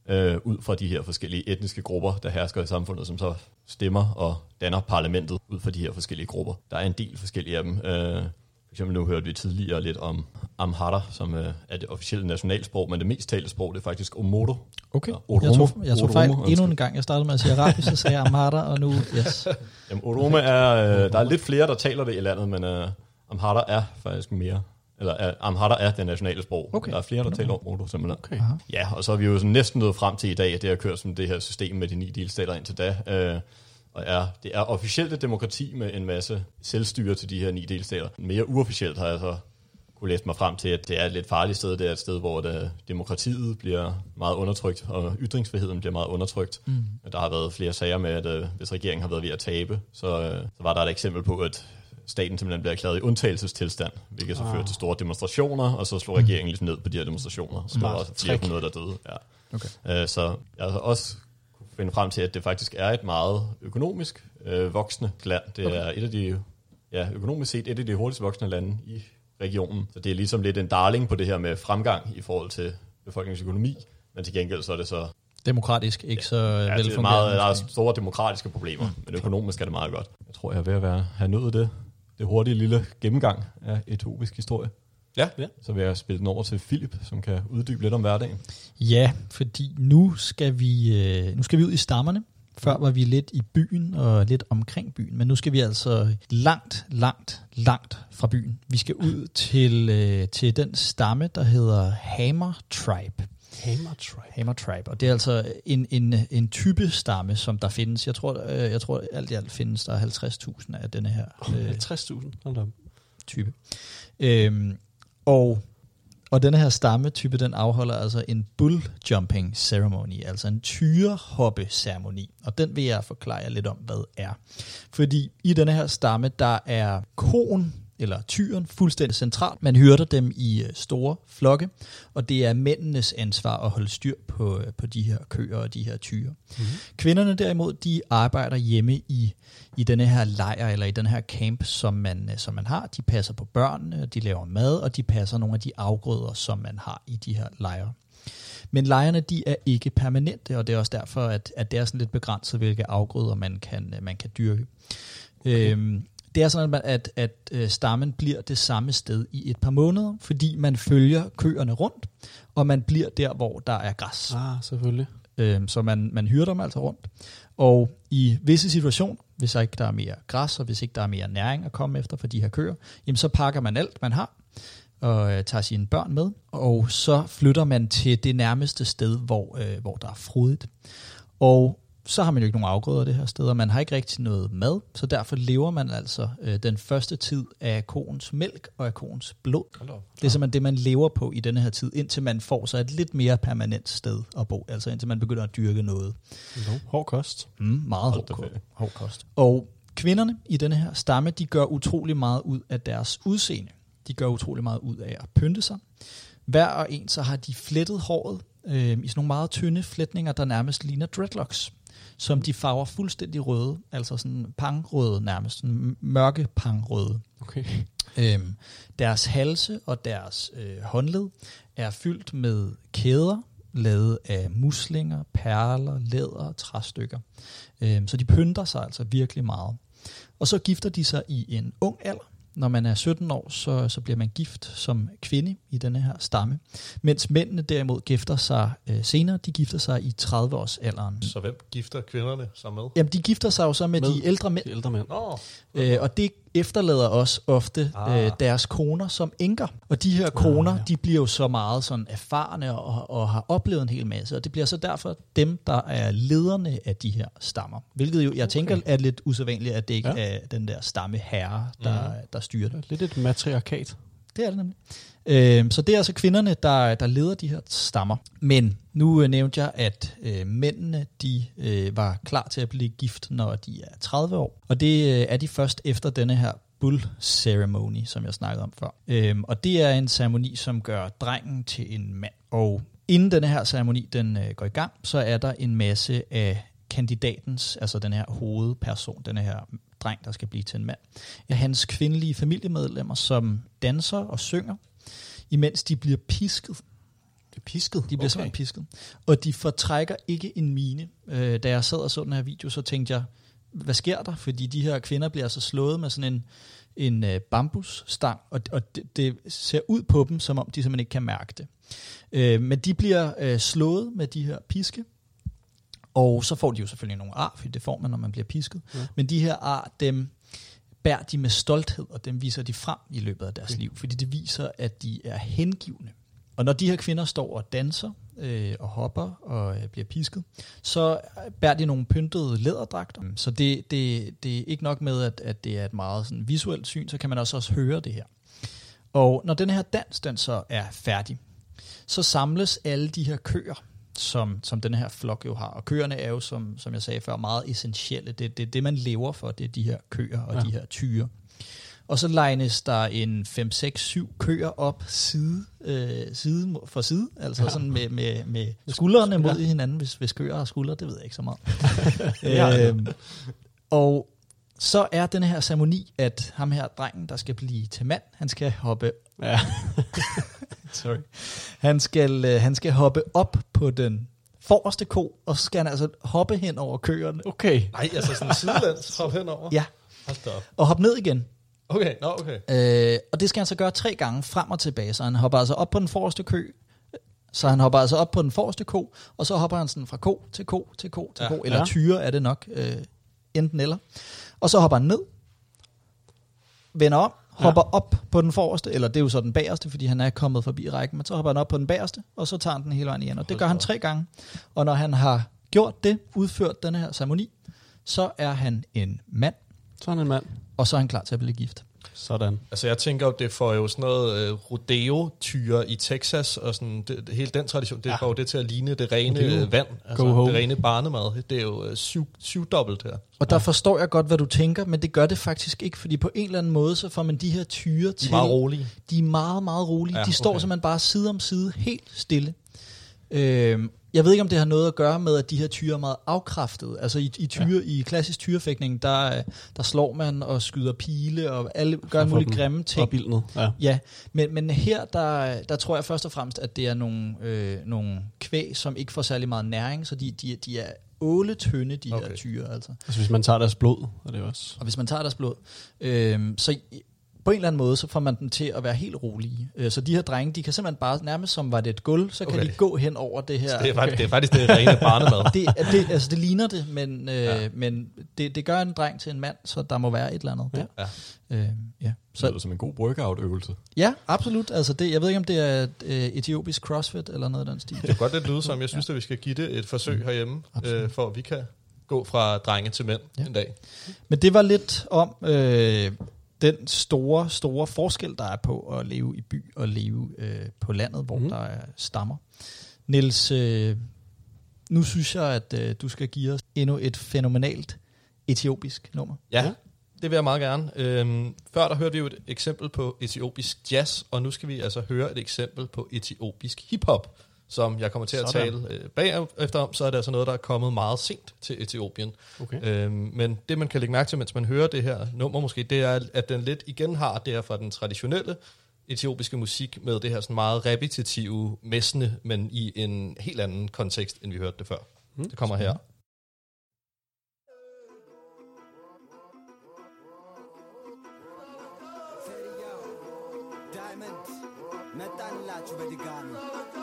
øh, ud fra de her forskellige etniske grupper, der hersker i samfundet, som så stemmer og danner parlamentet ud fra de her forskellige grupper. Der er en del forskellige af dem. Øh, for eksempel nu hørte vi tidligere lidt om Amhara, som øh, er det officielle nationalsprog, men det mest talte sprog, det er faktisk Omodo. Okay, Ja, jeg Oromo. tog, jeg tog fejl endnu en gang. Jeg startede med at sige arabisk, så sagde jeg Amhara, og nu, yes. Jamen, Oromo er, øh, der er lidt flere, der taler det i landet, men øh, Amhara er faktisk mere, eller øh, Amhara er det nationale sprog. Okay. Der er flere, der taler Omodo simpelthen. Okay. Aha. Ja, og så er vi jo sådan næsten nået frem til i dag, at det har kørt som det her system med de ni delstater indtil da. Øh, og er, det er officielt et demokrati med en masse selvstyre til de her ni delstater. Mere uofficielt har jeg så kunne læse mig frem til, at det er et lidt farligt sted. Det er et sted, hvor det, demokratiet bliver meget undertrykt, og ytringsfriheden bliver meget undertrykt. Mm. Der har været flere sager med, at øh, hvis regeringen har været ved at tabe, så, øh, så var der et eksempel på, at staten simpelthen bliver erklæret i undtagelsestilstand, hvilket så Ah. førte til store demonstrationer, og så slog regeringen ligesom ned på de her demonstrationer. Så der var også flere trick. hundrede, der døde. Ja. Okay. Øh, så jeg har også kunne finde frem til, at det faktisk er et meget økonomisk øh, voksende land. Det okay. er et af de, ja, økonomisk set et af de hurtigst voksende lande i regionen. Så det er ligesom lidt en darling på det her med fremgang i forhold til befolkningens økonomi, men til gengæld så er det så Demokratisk, ikke så ja, det er velfungerende. meget, der er store demokratiske problemer, mm. men økonomisk er det meget godt. Jeg tror, jeg er ved at være, have nået det, det hurtige lille gennemgang af etiopisk historie. Ja. Ja. Så vil jeg spille den over til Philip, som kan uddybe lidt om hverdagen. Ja, fordi nu skal vi øh, nu skal vi ud i stammerne. Før var vi lidt i byen og lidt omkring byen, men nu skal vi altså langt, langt, langt fra byen. Vi skal ud til, øh, til den stamme, der hedder Hammer Tribe. Hammer Tribe. Hammer Tribe, og det er altså en, en, en type stamme, som der findes. Jeg tror, øh, jeg tror alt i alt findes der 50.000 af denne her øh, 50.000. Hold da op. type. Øhm, og, og denne her stammetype, den afholder altså en bull jumping ceremony, altså en tyrehoppe ceremoni. Og den vil jeg forklare jer lidt om, hvad er. Fordi i denne her stamme, der er koen, eller tyren, fuldstændig centralt. Man hyrder dem i øh, store flokke, og det er mændenes ansvar at holde styr på, øh, på de her køer og de her tyre. Mm-hmm. Kvinderne derimod, de arbejder hjemme i, i denne her lejr, eller i den her camp, som man, øh, som man har. De passer på børnene, de laver mad, og de passer nogle af de afgrøder, som man har i de her lejre. Men lejrene, de er ikke permanente, og det er også derfor, at, at det er sådan lidt begrænset, hvilke afgrøder man kan, man kan dyrke. Okay. Øhm, det er sådan, at, at, at øh, stammen bliver det samme sted i et par måneder, fordi man følger køerne rundt, og man bliver der, hvor der er græs. Ah, selvfølgelig. Øhm, så man, man hyrer dem altså rundt. Og i visse situationer, hvis der ikke der er mere græs, og hvis ikke der er mere næring at komme efter for de her køer, jamen så pakker man alt, man har, og øh, tager sine børn med, og så flytter man til det nærmeste sted, hvor, øh, hvor der er frodigt. Og så har man jo ikke nogen afgrøder det her sted, og man har ikke rigtig noget mad, så derfor lever man altså øh, den første tid af koens mælk og af koens blod. Det er simpelthen det, man lever på i denne her tid, indtil man får sig et lidt mere permanent sted at bo, altså indtil man begynder at dyrke noget. No. Hård kost. Mm, meget hård, ferie. hård kost. Og kvinderne i denne her stamme, de gør utrolig meget ud af deres udseende. De gør utrolig meget ud af at pynte sig. Hver og en, så har de flettet håret øh, i sådan nogle meget tynde flætninger, der nærmest ligner dreadlocks, som de farver fuldstændig røde, altså sådan pangrøde nærmest, sådan mørke pangrøde. Okay. Øhm, deres halse og deres øh, håndled er fyldt med kæder, lavet af muslinger, perler, læder og træstykker. Øhm, så de pynter sig altså virkelig meget. Og så gifter de sig i en ung alder. Når man er 17 år, så, så bliver man gift som kvinde i denne her stamme. Mens mændene derimod gifter sig øh, senere. De gifter sig i 30-års alderen. Så hvem gifter kvinderne sig med? Jamen, de gifter sig jo så med, med. De ældre mænd. De ældre mænd. Nå, Øh, og det efterlader også ofte Ah. øh, deres koner som enker. Og de her koner, Ah, ja. ja. de bliver jo så meget sådan erfarne og, og har oplevet en hel masse. Og det bliver så derfor dem, der er lederne af de her stammer. Hvilket jo, jeg okay. tænker, er lidt usædvanligt, at det ikke ja. er den der stamme herre, der, mm. der styrer det. Lidt et matriarkat. Det er det nemlig. Øh, så det er altså kvinderne, der, der leder de her stammer. Men nu øh, nævnte jeg, at øh, mændene de øh, var klar til at blive gift, når de er 30 år. Og det øh, er de først efter denne her bull ceremony, som jeg snakkede om før. Øhm, og det er en ceremoni, som gør drengen til en mand. Og inden denne her ceremoni den øh, går i gang, så er der en masse af kandidatens, altså den her hovedperson, den her dreng, der skal blive til en mand, af hans kvindelige familiemedlemmer, som danser og synger, imens de bliver pisket. Er pisket. De bliver okay. simpelthen pisket. Og de fortrækker ikke en mine. Øh, da jeg sad og så den her video, så tænkte jeg, hvad sker der? Fordi de her kvinder bliver altså slået med sådan en, en øh, bambusstang, og, og det, det ser ud på dem, som om de simpelthen ikke kan mærke det. Øh, men de bliver øh, slået med de her piske, og så får de jo selvfølgelig nogle ar, for det får man, når man bliver pisket. Ja. Men de her ar, dem bærer de med stolthed, og dem viser de frem i løbet af deres Okay. liv, fordi det viser, at de er hengivne. Og når de her kvinder står og danser øh, og hopper og øh, bliver pisket, så bærer de nogle pyntede læderdragter. Så det, det, det er ikke nok med, at, at det er et meget sådan, visuelt syn, så kan man også, også høre det her. Og når den her dans den så er færdig, så samles alle de her køer, som, som den her flok jo har. Og køerne er jo, som, som jeg sagde før, meget essentielle. Det er det, det, man lever for, det er de her køer og Ja. de her tyre. Og så legnes der en 5, 6, 7 køer op side, øh, side for side, altså Ja. sådan med, med, med skuldrene mod Ja. hinanden, hvis, hvis køer har skuldre, det ved jeg ikke så meget. Øhm, og så er den her ceremoni, at ham her drengen, der skal blive til mand, han skal hoppe Ja. Sorry. han skal, øh, han skal hoppe op på den forreste ko, og så skal han altså hoppe hen over køerne. Okay. nej, altså sådan sidelands hop henover. Ja, Hold da op. og hoppe ned igen. Okay, nå, okay. Øh, og det skal han så gøre tre gange frem og tilbage. Så han hopper altså op på den forreste kø, så han hopper altså op på den forreste ko, og så hopper han sådan fra ko til ko til ko til Ja. ko, eller Ja. tyre er det nok, øh, enten eller. Og så hopper han ned, vender om, hopper ja. op på den forreste, eller det er jo så den bagerste, fordi han er kommet forbi rækken, men så hopper han op på den bagerste, og så tager han den hele vejen igen. Og det gør han tre gange. Og når han har gjort det, udført denne her ceremoni, så er han en mand, Sådan en mand. og så er han klar til at blive gift. Sådan. Altså jeg tænker jo, det får jo sådan noget øh, rodeo-tyre i Texas, og sådan, det, det, hele den tradition, det Ja. ja. får jo det til at ligne det rene Rodeo. øh, vand, altså Go home. det rene barnemad. Det er jo øh, syv, syvdobbelt her. Og der forstår jeg godt, hvad du tænker, men det gør det faktisk ikke, fordi på en eller anden måde, så får man de her tyre De til. er meget rolige. De er meget, meget rolige. Ja, Ja, de står okay. simpelthen bare side om side, helt stille. Øhm, jeg ved ikke, om det har noget at gøre med, at de her tyre er meget afkræftede. Altså i, i, tyre, ja. i klassisk tyrefægtning, der, der slår man og skyder pile, og alle gør får mulige grimme ting. Opildnet. Ja. Ja, men, men her, der, der tror jeg først og fremmest, at det er nogle, øh, nogle kvæg, som ikke får særlig meget næring, så de, de, de er åletynde, de okay. her tyre. Altså. Altså hvis man tager deres blod, er det også. Og hvis man tager deres blod. Øhm, så på en eller anden måde, så får man dem til at være helt rolige. Øh, så de her drenge, de kan simpelthen bare, nærmest som var det et gulv, så kan Okay. de gå hen over det her. Det er, faktisk, det er faktisk det rene barnemad. det, er- det, altså det ligner det, men, øh, Ja. ja. men det, det gør en dreng til en mand, så der må være et eller andet der. Ja. Øh, ja. Det Så, lyder som en god workout-øvelse. ja, absolut. Altså det, jeg ved ikke, om det er øh, etiopisk crossfit eller noget af den stil. Det kan godt lidt lyde som, jeg synes, at vi skal give det et forsøg herhjemme, Absolut. øh, for at vi kan gå fra drenge til mænd Ja. en dag. Men det var lidt om øh, den store, store forskel, der er på at leve i by og leve øh, på landet, hvor mm. der er stammer. Niels, øh, nu synes jeg, at øh, du skal give os endnu et fænomenalt etiopisk nummer. Ja, Ja. det vil jeg meget gerne. Øhm, før der hørte vi jo et eksempel på etiopisk jazz, og nu skal vi altså høre et eksempel på etiopisk hiphop, som jeg kommer til at Sådan. tale øh, bagefter om, så er det altså noget, der er kommet meget sent til Etiopien. Okay. Øhm, men det, man kan lægge mærke til, mens man hører det her nummer måske, det er, at den lidt igen har det her fra den traditionelle etiopiske musik med det her sådan meget repetitive messende, men i en helt anden kontekst, end vi hørte det før. Mm. Det kommer her. Diamond, Nathan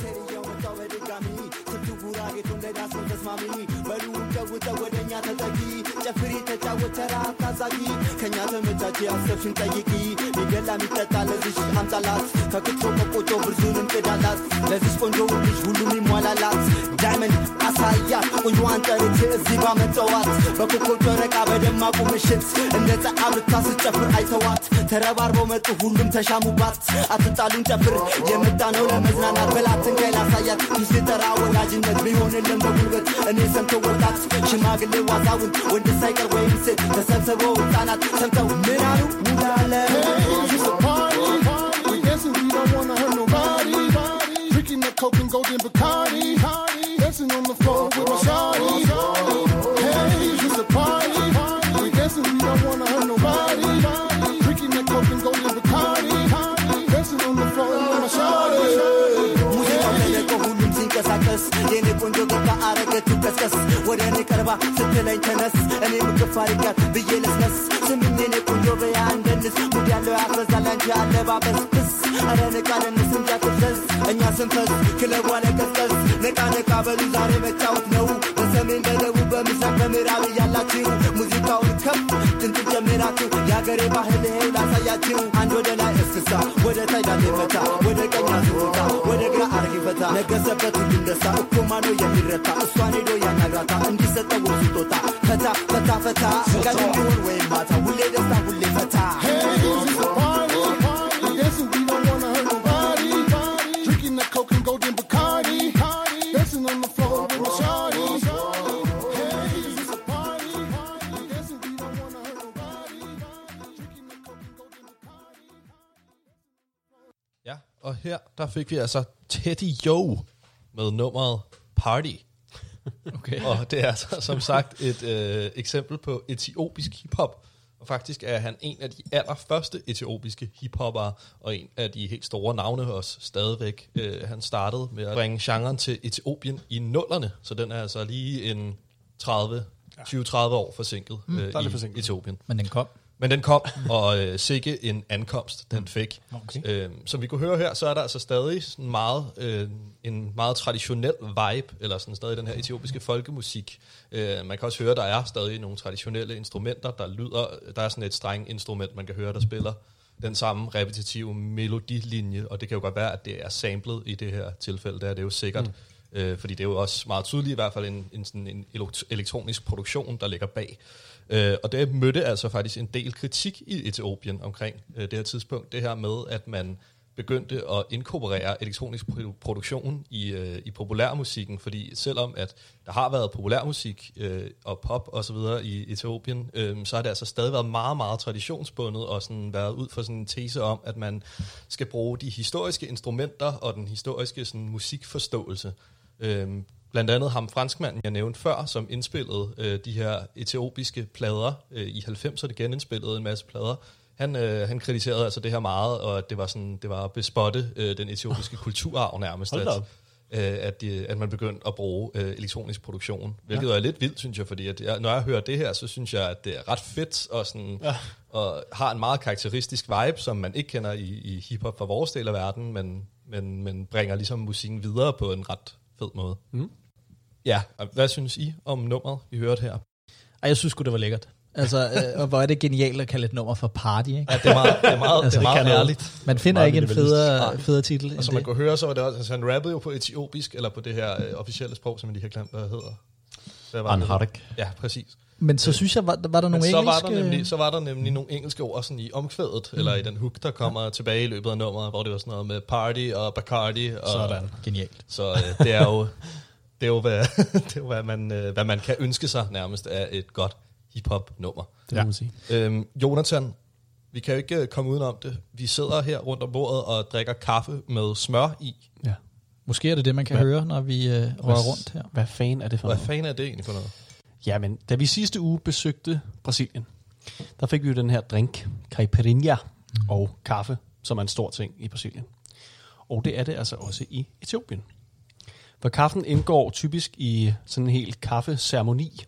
ቴዲዮ መጣሁ በድጋሚ ስልቱ ጉራጌቱ እንደ ዳስን ተስማሚ በሉ ጨውጠው ወደ እኛ ተጠጊ ጨፍሪ ተጫወት ተራ ታዛጊ ከእኛ ተመቻች ያሰብሽን ጠይቂ ሊገላ የሚጠጣ ለዚሽ አምጣላት ከክትፎ ከቆጮ ብርዙን እንቅዳላት ለዚሽ ቆንጆ ልጅ ሁሉም ይሟላላት ዳይመንድ አሳያት ቆንጆዋን ጠርቼ እዚህ ባመጣዋት በኮከብ ጨረቃ በደማቁ ምሽት እንደ ፀሐይ ብታ ስትጨፍር አይተዋት ተረባርበው መጡ ሁሉም ተሻሙባት አትጣሉን ጨፍር የመጣ ነው ለመዝናናት በላትን ከይ ላሳያት ፊት ጠራ ወዳጅነት ቢሆንልን በጉልበት እኔ ሰምተው ወጣት ሽማግሌ ዋዛውን ወንድ ሳይቀር ወይም ሴት ተሰብስበው ህፃናት ሰምተው ምን አሉ ሙላለ It's a party. We dancing, we don't wanna hurt nobody. Drinking the coke and golden Bacardi. Dancing on the floor with my shawty. ቀስቀስ ወደ እኔ ቀርባ ስትለኝ ተነስ። እኔ ምግፍ አድርጋት ብዬ ልስነስ። ስምኝ የኔ ቆንጆ በያ እንደንስ። ሙድ ያለው ያስበዛል አንቺ አለባበስ ክስ አረ ንቃ ደንስ አትፍዘዝ እኛ ስንፈስ ክለቡ አለቀስቀስ ነቃ ነቃ በሉ ዛሬ መጫወት ነው። በሰሜን በደቡብ በምስራቅ በምዕራብ እያላችሁ ሙዚቃውን ከፍ ጥንት ጀምራችሁ የሀገሬ ባህል ይሄው ላሳያችሁ። አንድ ወደ ላይ እስክስታ ወደ ታይ ዳሌ መታ ወደ ቀኝ አዙሩታ ወደ ፈታ ነገሰበት ሁሉም ደስታ እኮ ማኖ የሚረታ እሷን ሄዶ ያናግራታ እንዲሰጠው ስጦታ ፈታ ፈታ ፈታ ቀን ወይም ማታ ሁሌ ደስታ ሁሌ der fik vi altså Teddy Yo med nummeret Party. Okay. Og det er altså, som sagt et øh, eksempel på etiopisk hiphop. Og faktisk er han en af de allerførste etiopiske hiphoppere, og en af de helt store navne også stadigvæk. Øh, han startede med at bringe genren til Etiopien i nullerne, så den er altså lige en 30, 20-30 år forsinket øh, er lidt i forsinket. Etiopien. Men den kom. Men den kom, og øh, sikke en ankomst, den fik. Okay. Øh, som vi kunne høre her, så er der altså stadig sådan meget, øh, en meget traditionel vibe, eller sådan stadig den her etiopiske folkemusik. Øh, man kan også høre, der er stadig nogle traditionelle instrumenter, der lyder, der er sådan et streng instrument, man kan høre, der spiller den samme repetitive melodilinje, og det kan jo godt være, at det er samlet i det her tilfælde, det er det jo sikkert. Mm. Øh, fordi det er jo også meget tydeligt i hvert fald en, en, sådan en elekt- elektronisk produktion, der ligger bag. Øh, og det mødte altså faktisk en del kritik i Etiopien omkring øh, det her tidspunkt. Det her med, at man begyndte at inkorporere elektronisk produktion i, øh, i populærmusikken, fordi selvom at der har været populærmusik øh, og pop og så videre i Etiopien, øh, så har det altså stadig været meget, meget traditionsbundet og sådan været ud for sådan en tese om, at man skal bruge de historiske instrumenter og den historiske sådan, musikforståelse. Øh, blandt andet ham franskmanden, jeg nævnte før, som indspillede øh, de her etiopiske plader øh, i 90'erne, genindspillede en masse plader. Han, øh, han kritiserede altså det her meget, og at det var sådan, det var at bespotte øh, den etiopiske kulturarv nærmest. Hold At, øh, at, de, at man begyndte at bruge øh, elektronisk produktion. Hvilket ja. er lidt vildt, synes jeg, fordi at jeg, når jeg hører det her, så synes jeg, at det er ret fedt og, sådan, ja. og har en meget karakteristisk vibe, som man ikke kender i, i hiphop fra vores del af verden, men, men, men bringer ligesom musikken videre på en ret fed måde. Mm. Ja, og hvad synes I om nummeret, vi hørte her? Ej, jeg synes sgu, det var lækkert. Altså, øh, og hvor er det genialt at kalde et nummer for party, ikke? Ja, det er meget, det er meget, Altså, det er meget ærligt. Man finder ikke en federe, federe titel Og som man det. kunne høre, så var det også, altså han rappede jo på etiopisk, eller på det her øh, officielle sprog, som jeg lige har glemt, hvad det hedder. Hvad var det? Anharik. Ja, præcis. Men så synes jeg, var, var der Men nogle så var, engelske... der nemlig, så var der nemlig nogle engelske ord sådan i omkvædet, mm. eller i den hook, der kommer ja. tilbage i løbet af nummeret, hvor det var sådan noget med party og Bacardi. Og, Sådan. Genialt. Så øh, det er jo, det er jo, hvad, det er jo hvad, man, øh, hvad man kan ønske sig nærmest af et godt hip-hop-nummer. Det må man sige. Øhm, Jonathan, vi kan jo ikke øh, komme udenom det. Vi sidder her rundt om bordet og drikker kaffe med smør i. Ja. Måske er det det, man kan Hvad- høre, når vi øh, rører rundt her. Hvad fanden er det for Hvad noget? fanden er det egentlig for noget? Jamen, da vi sidste uge besøgte Brasilien, der fik vi jo den her drink, caipirinha, mm. og kaffe, som er en stor ting i Brasilien. Og det er det altså også i Etiopien. For kaffen indgår typisk i sådan en helt kaffeceremoni,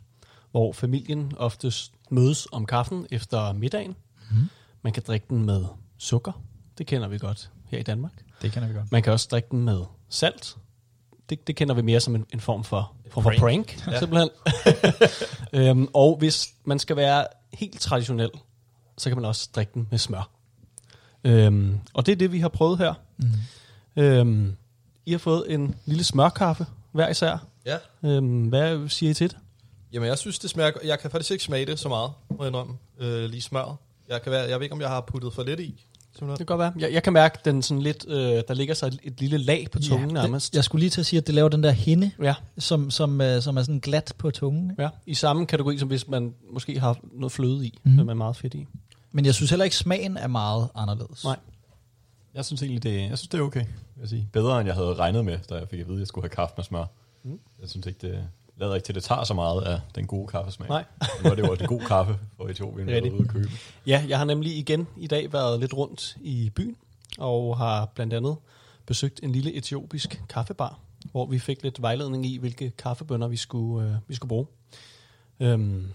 hvor familien oftest mødes om kaffen efter middagen. Mm. Man kan drikke den med sukker. Det kender vi godt her i Danmark. Det kender vi godt. Man kan også drikke den med salt. Det, det kender vi mere som en, en form for, form for prank. prank, ja. simpelthen. øhm, og hvis man skal være helt traditionel, så kan man også drikke den med smør. Øhm, og det er det, vi har prøvet her. Mm. Øhm, I har fået en lille smørkaffe hver især. Ja. Øhm, hvad siger I til det? Jamen, jeg synes, det smager... Jeg kan faktisk ikke smage det så meget, må jeg indrømme. Øh, lige smør. Jeg, kan være, jeg ved ikke, om jeg har puttet for lidt i. Det Simpelthen. kan godt være. Jeg, jeg kan mærke, den sådan lidt, øh, der ligger sig et, et lille lag på tungen ja, nærmest. det, jeg skulle lige til at sige, at det laver den der hinde, Ja, som, som, øh, som er sådan glat på tungen. ikke? ja, i samme kategori, som hvis man måske har noget fløde i, mm. med meget fedt i. Men jeg synes heller ikke, smagen er meget anderledes. Nej. Jeg synes egentlig, det, jeg synes, det er okay. Vil jeg sige. Bedre, end jeg havde regnet med, da jeg fik at vide, at jeg skulle have kaffe med smør. Mm. Jeg synes ikke, det lader ikke til, at det tager så meget af den gode kaffesmag. Nej. Nu er det jo også en god kaffe for Etiopien, vi ude at købe. Ja, jeg har nemlig igen i dag været lidt rundt i byen, og har blandt andet besøgt en lille etiopisk kaffebar, hvor vi fik lidt vejledning i, hvilke kaffebønner vi skulle, øh, vi skulle bruge. Øhm,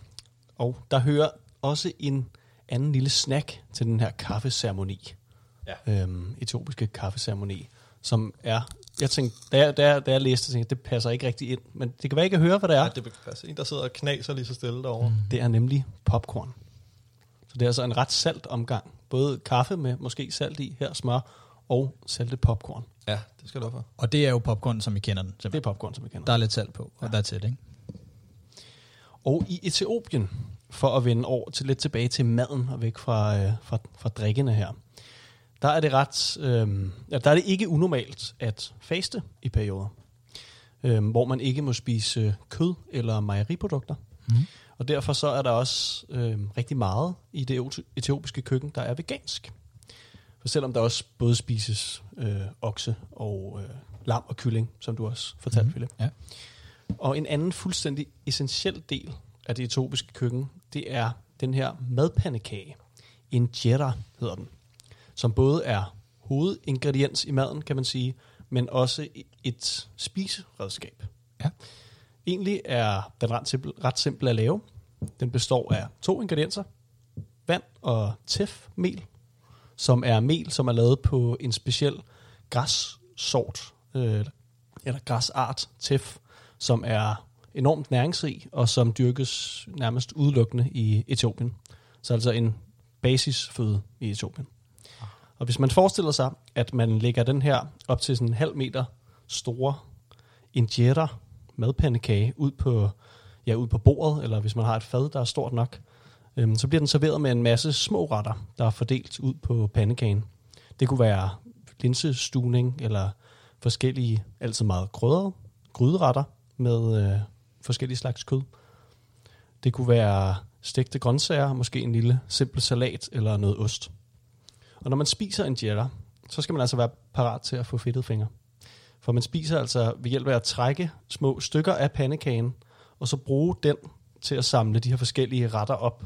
og der hører også en anden lille snack til den her kaffeceremoni. Ja. Øhm, etiopiske kaffeceremoni, som er... Jeg tænkte, da jeg, da, jeg, da jeg læste, tænkte det passer ikke rigtig ind. Men det kan være, jeg kan høre, hvad det er. Ja, det kan passe. En, der sidder og knaser lige så stille derovre. Mm. Det er nemlig popcorn. Så det er altså en ret salt omgang. Både kaffe med måske salt i, her smør, og saltet popcorn. Ja, det skal du for. Og det er jo popcorn, som I kender den. Det er simpelthen. popcorn, som vi kender. Der er lidt salt på, og ja. that's it, ikke? Og i Etiopien, for at vende over til lidt tilbage til maden og væk fra, øh, fra, fra drikkene her, der er det ret, øh, ja, der er det ikke unormalt at faste i perioder, øh, hvor man ikke må spise kød eller mejeriprodukter. Mm. Og derfor så er der også øh, rigtig meget i det eti- etiopiske køkken, der er vegansk. For selvom der også både spises øh, okse og øh, lam og kylling, som du også fortalte, mm. Philip. Ja. Og en anden fuldstændig essentiel del af det etiopiske køkken, det er den her madpandekage. Injera hedder den. Som både er hovedingrediens i maden, kan man sige, men også et spiseredskab. Ja. Egentlig er den ret simpel, ret simpel at lave. Den består af to ingredienser. Vand og tefmel, som er mel, som er lavet på en speciel græssort, øh, eller græsart, tef, som er enormt næringsrig, og som dyrkes nærmest udelukkende i Etiopien. Så altså en basisføde i Etiopien. Og hvis man forestiller sig, at man lægger den her op til sådan en halv meter store injetter madpandekage ud på, ja, ud på bordet, eller hvis man har et fad, der er stort nok, øhm, så bliver den serveret med en masse små retter, der er fordelt ud på pandekagen. Det kunne være linsestuning, eller forskellige, altid meget krydrede, gryderetter med øh, forskellige slags kød. Det kunne være stegte grøntsager, måske en lille simpel salat eller noget ost. Og når man spiser injera, så skal man altså være parat til at få fedtet fingre. For man spiser altså ved hjælp af at trække små stykker af pandekagen, og så bruge den til at samle de her forskellige retter op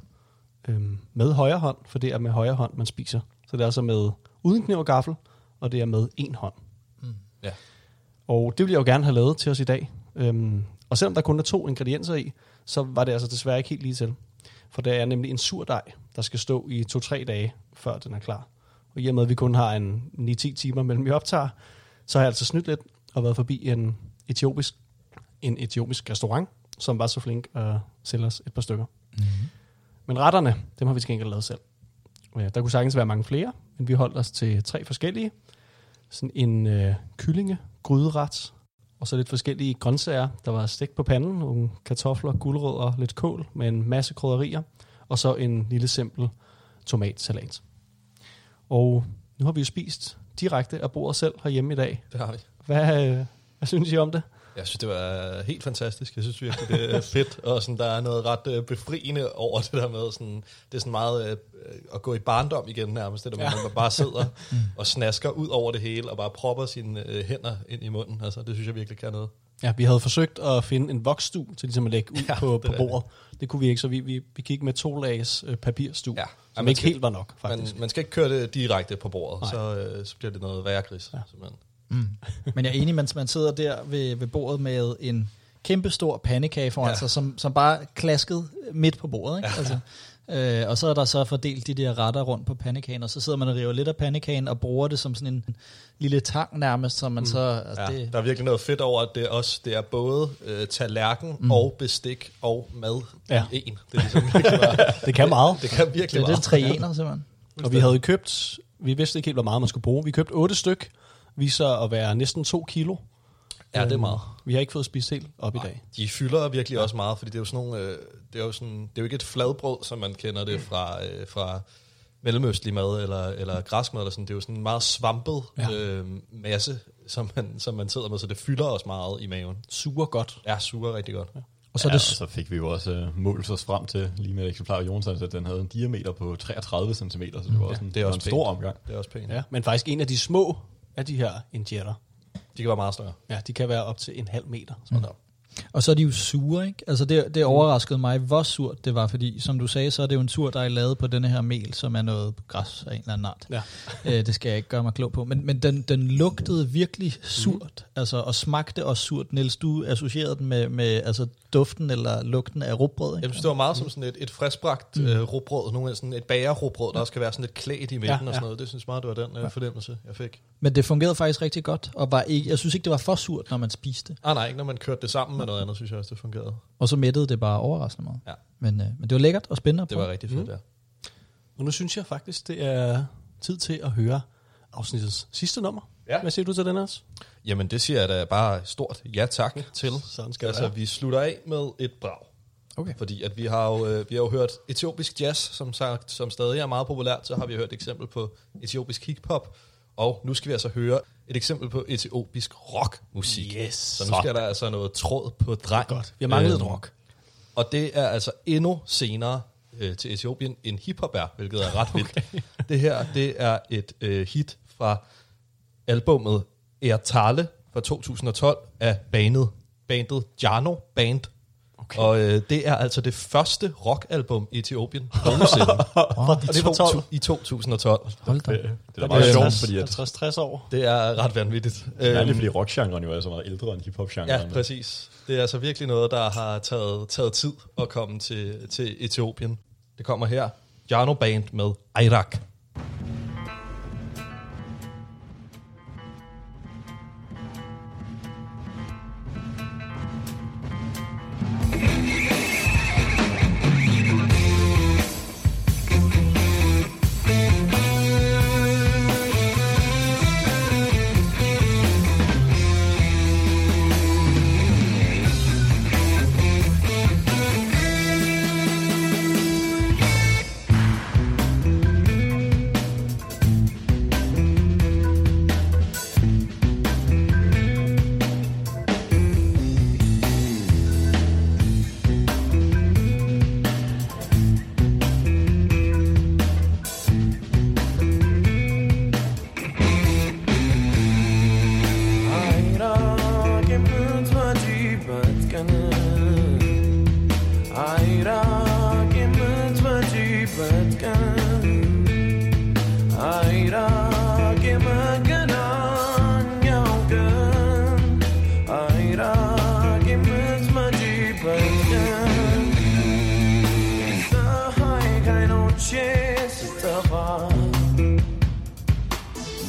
øhm, med højre hånd, for det er med højre hånd, man spiser. Så det er altså med uden kniv og gaffel, og det er med en hånd. Ja. Og det ville jeg jo gerne have lavet til os i dag. Øhm, og selvom der kun er to ingredienser i, så var det altså desværre ikke helt lige til. For det er nemlig en sur dej, der skal stå i 2-3 dage, før den er klar. I og med, at vi kun har en 9-10 timer mellem vi optager, så har jeg altså snydt lidt og været forbi en etiopisk, en etiopisk restaurant, som var så flink at sælge os et par stykker. Mm-hmm. Men retterne, dem har vi til gengæld lavet selv. Ja, Der kunne sagtens være mange flere, men vi holdt os til tre forskellige. Sådan en øh, kyllinge, gryderet, og så lidt forskellige grøntsager. Der var stik på panden, nogle kartofler, gulerødder, lidt kål med en masse krydderier, og så en lille simpel tomatsalat. Og nu har vi jo spist direkte af bordet selv herhjemme i dag. Det har vi. Hvad, øh, hvad synes I om det? Jeg synes, det var helt fantastisk. Jeg synes virkelig, det er fedt, og sådan, der er noget ret øh, befriende over det der med, sådan, det er sådan meget øh, at gå i barndom igen nærmest, det der med, Ja. at man bare sidder og snasker ud over det hele, og bare propper sine øh, hænder ind i munden. Altså, det synes jeg virkelig kan noget. Ja, vi havde forsøgt at finde en voksstue til ligesom at lægge ud Ja, på, på bordet. Det kunne vi ikke, så vi, vi, vi gik med to lags øh, papirstue, Ja. som man ikke skal- helt var nok, Man, faktisk. man skal ikke køre det direkte på bordet, Nej. så, øh, så bliver det noget værre gris. Ja. Men jeg er enig, mens man sidder der ved, ved bordet med en kæmpe stor pandekage foran Ja. ja. sig, som, som bare klaskede midt på bordet. Ikke? Ja. Altså, øh, og så er der så fordelt de der retter rundt på pandekagen, og så sidder man og river lidt af pandekagen og bruger det som sådan en lille tang nærmest, så man så... Altså, Ja, det, der er virkelig noget fedt over, at det er, også, det er både øh, tallerken mm. og bestik og mad Ja. i en. Det er ligesom virkelig bare, Det kan meget. det kan det virkelig er det meget. tre ener, simpelthen. Og vi havde købt, vi vidste ikke helt, hvor meget man skulle bruge. Vi købte otte styk, viser at være næsten to kilo. Ja, det er Øhm, meget. Vi har ikke fået spist helt op i dag. De fylder virkelig også meget, fordi det er jo sådan nogle, øh, det er jo sådan, det er jo ikke et fladbrød, som man kender det fra, øh, fra mellemøstlig mad eller, eller græsk mad, eller sådan. det er jo sådan en meget svampet Ja. ja. øh, masse, som man, som man sidder med, så det fylder også meget i maven. Suger godt. Ja, suger rigtig godt. Ja. Og så ja, er og det, så fik vi jo også uh, målt os frem til, lige med et eksemplar af Jonsson, at den havde en diameter på 33 cm, så det var også en, det er også en stor pænt. omgang. Det er også pænt. Ja, men faktisk en af de små af de her injetter. De kan være meget større. Ja, de kan være op til en halv meter. Sådan der. Og så er de jo sure, ikke? Altså det, det overraskede mig, hvor surt det var, fordi som du sagde, så er det jo en sur, der er lavet på denne her mel, som er noget græs af en eller anden art. Ja. Øh, det skal jeg ikke gøre mig klog på. Men, men den, den lugtede virkelig surt, mm. altså, og smagte også surt. Niels, du associerede den med, med altså, duften eller lugten af rugbrød, ikke? Jeg synes, det var meget som sådan et, et friskbragt mm. øh, rugbrød, nogle sådan et bagerrugbrød, der også skal være sådan lidt klædt i midten Ja, ja, og ja. sådan noget. Det synes jeg meget, det var den øh, fornemmelse, jeg fik. Men det fungerede faktisk rigtig godt, og var ikke, jeg synes ikke, det var for surt, når man spiste. Ah nej, ikke når man kørte det sammen med noget andet, synes jeg også, det fungerede. Og så mættede det bare overraskende meget. Ja. Men, øh, men det var lækkert og spændende. Det var rigtig fedt, Mm. ja. Og nu synes jeg faktisk, det er tid til at høre afsnittets sidste nummer. Ja. Hvad siger du til den også? Jamen, det siger jeg da bare stort ja tak til. Sådan skal altså, være. vi slutter af med et brag. Okay. Fordi at vi har jo, øh, vi har jo hørt etiopisk jazz, som sagt, som stadig er meget populært. Så har vi hørt et eksempel på etiopisk hiphop. Og nu skal vi altså høre et eksempel på etiopisk rockmusik. Yes. Så nu skal der altså noget tråd på dreng. Godt. Vi har manglet Øhm, rock. Og det er altså endnu senere øh, til Etiopien end hiphop er, hvilket er ret vildt. Det her, det er et øh, hit fra albummet Ertale fra 2012 af bandet, bandet Jano Band. Okay. Og øh, det er altså det første rockalbum i Etiopien nogensinde. Og det er fra 12. I 2012. Hold da. Det, det er da meget er sjovt, fordi at 50-60 år. Det er ret vanvittigt. Særligt Øhm, fordi rockgenren jo er så meget ældre end hiphop-genren. Ja, præcis. Det er altså virkelig noget, der har taget, taget tid at komme til, til Etiopien. Det kommer her. Jarno Band med Irak.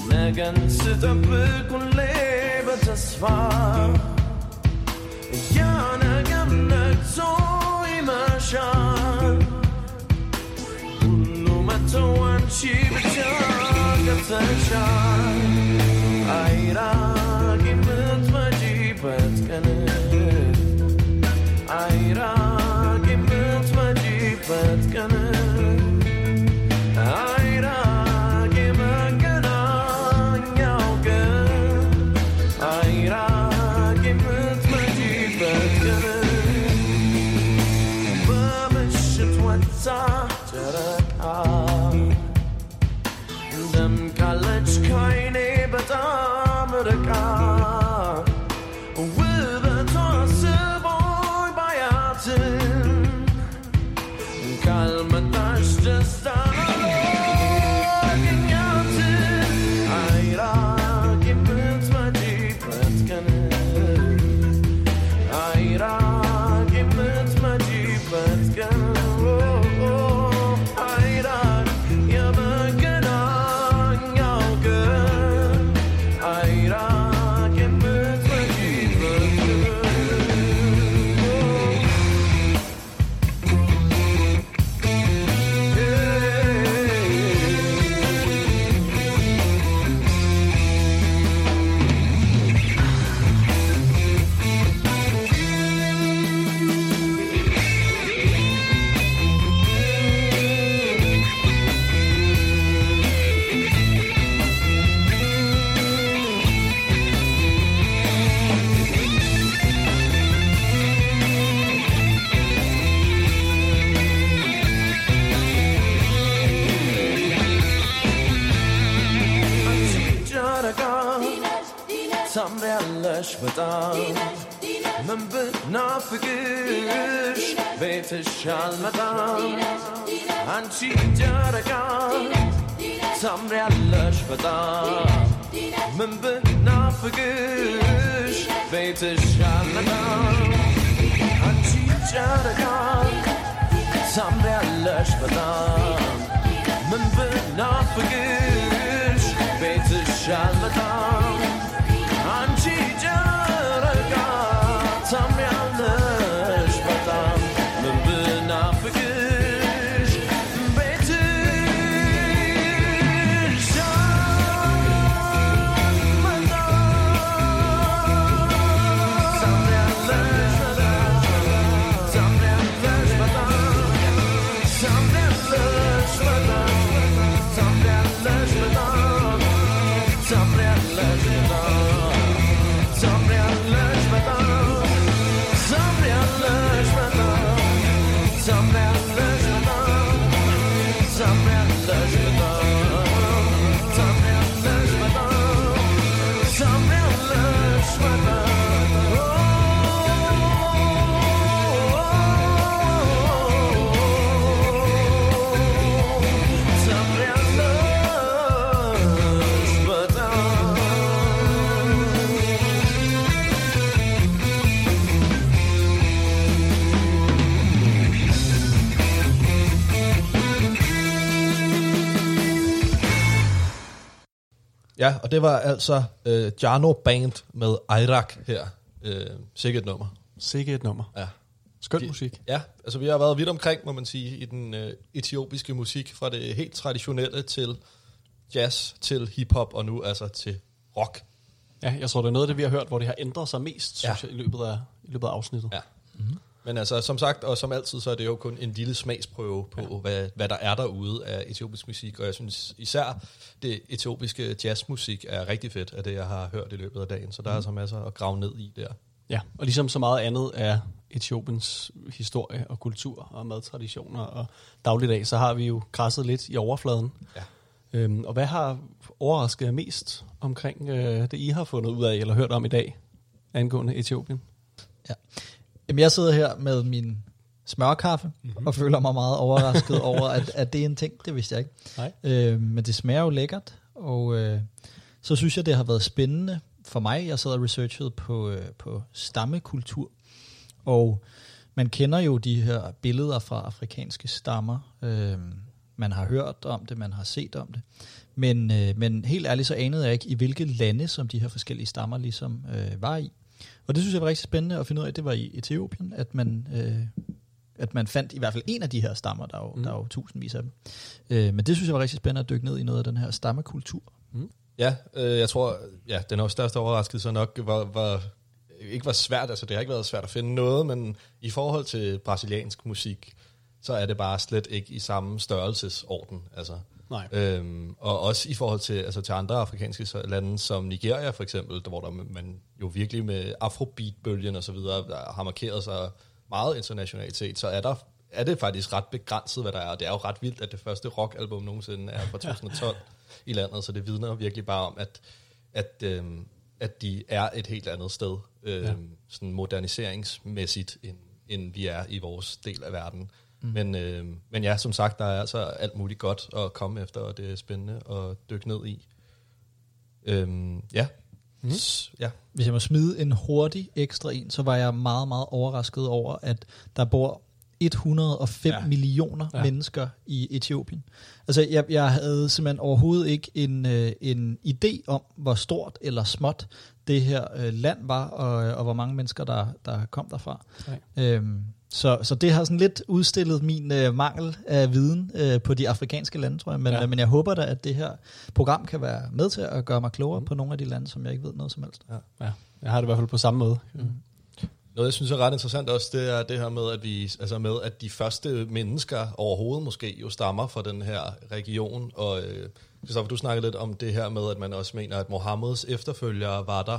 Megan sit up and live as far. Yana gam nag so imashan. No matter what she becomes, I'm Ömrümü nafıkış ve teşalmadan Anti daragan tam reallaşmadan Ömrümü nafıkış ve teşalmadan Anti daragan tam reallaşmadan Ömrümü nafıkış ve teşalmadan Ja, og det var altså øh, Jarno Band med Irak her. Øh, sikkert nummer. Sikke et nummer. Ja. Skøn De- musik. Ja, altså vi har været vidt omkring, må man sige, i den øh, etiopiske musik, fra det helt traditionelle til jazz, til hiphop, og nu altså til rock. Ja, jeg tror, det er noget af det, vi har hørt, hvor det har ændret sig mest, Ja. synes jeg, i løbet af, i løbet af afsnittet. Ja. Mm-hmm. Men altså, som sagt, og som altid, så er det jo kun en lille smagsprøve på, ja. hvad, hvad der er derude af etiopisk musik, og jeg synes især, det etiopiske jazzmusik er rigtig fedt, af det, jeg har hørt i løbet af dagen, så der er altså masser at grave ned i der. Ja, og ligesom så meget andet af Etiopiens historie og kultur og madtraditioner og dagligdag, så har vi jo krasset lidt i overfladen. Ja. Øhm, og hvad har overrasket jer mest omkring øh, det, I har fundet ud af eller hørt om i dag angående Etiopien? Ja. Jamen, jeg sidder her med min smørkaffe, mm-hmm. og føler mig meget overrasket over, at, at det er en ting, det vidste jeg ikke. Nej. Øh, men det smager jo lækkert, og øh, så synes jeg, det har været spændende for mig. Jeg sad og researchede på, øh, på stammekultur, og man kender jo de her billeder fra afrikanske stammer, øh, man har hørt om det, man har set om det. Men, øh, men helt ærligt, så anede jeg ikke, i hvilke lande, som de her forskellige stammer ligesom øh, var i. Og det synes jeg var rigtig spændende at finde ud af, det var i Etiopien, at man, øh, at man fandt i hvert fald en af de her stammer, der er jo, mm. der er jo tusindvis af dem. Øh, men det synes jeg var rigtig spændende at dykke ned i noget af den her stammekultur. Ja, øh, jeg tror, ja, den største overraskelse nok var, var, ikke var svært, altså det har ikke været svært at finde noget, men i forhold til brasiliansk musik, så er det bare slet ikke i samme størrelsesorden. Altså. Nej. Øhm, og også i forhold til, altså til andre afrikanske lande, som Nigeria for eksempel, der, hvor der man jo virkelig med afrobeat-bølgen og så videre, der har markeret sig meget internationalt set, så er der er det faktisk ret begrænset, hvad der er. Og det er jo ret vildt, at det første rockalbum nogensinde er fra 2012 i landet, så det vidner virkelig bare om, at, at, øhm, at de er et helt andet sted, øhm, ja. sådan moderniseringsmæssigt, end, end vi er i vores del af verden. Mm. Men, øhm, men ja, som sagt, der er altså alt muligt godt at komme efter, og det er spændende at dykke ned i. Øhm, ja. Mm. ja. Hvis jeg må smide en hurtig ekstra en, så var jeg meget, meget overrasket over, at der bor 105 ja. Millioner. Ja. mennesker i Etiopien. Altså, jeg, jeg havde simpelthen overhovedet ikke en, øh, en idé om, hvor stort eller småt det her øh, land var, og, og hvor mange mennesker, der, der kom derfra. Nej. Øhm, så, så det har sådan lidt udstillet min øh, mangel af viden øh, på de afrikanske lande, tror jeg. Men, ja. Ja. øh, men jeg håber da, at det her program kan være med til at gøre mig klogere mm. på nogle af de lande, som jeg ikke ved noget som helst. Ja, jeg har det i hvert fald på samme måde. Mm. Noget, jeg synes er ret interessant også, det er det her med, at vi, altså med, at de første mennesker overhovedet måske jo stammer fra den her region. Og øh, Christoffer, du snakkede lidt om det her med, at man også mener, at Mohammeds efterfølgere var der,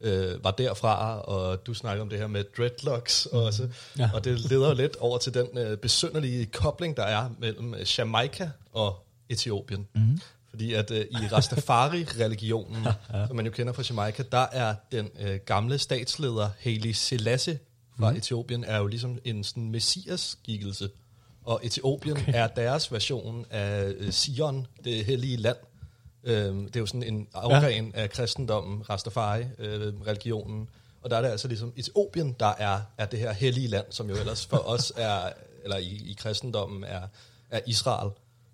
øh, var derfra, og du snakker om det her med dreadlocks også. Ja. Og det leder lidt over til den øh, besynderlige kobling, der er mellem Jamaica og Etiopien. Mm. Fordi at øh, i Rastafari-religionen, ja. som man jo kender fra Jamaica, der er den øh, gamle statsleder Haile Selassie fra mm. Etiopien, er jo ligesom en sådan messias-skikkelse. Og Etiopien okay. er deres version af øh, Sion, det hellige land. Øhm, det er jo sådan en afgren ja. af kristendommen, Rastafari-religionen. og der er det altså ligesom Etiopien, der er, er det her hellige land, som jo ellers for os er, eller i, i kristendommen er, er Israel.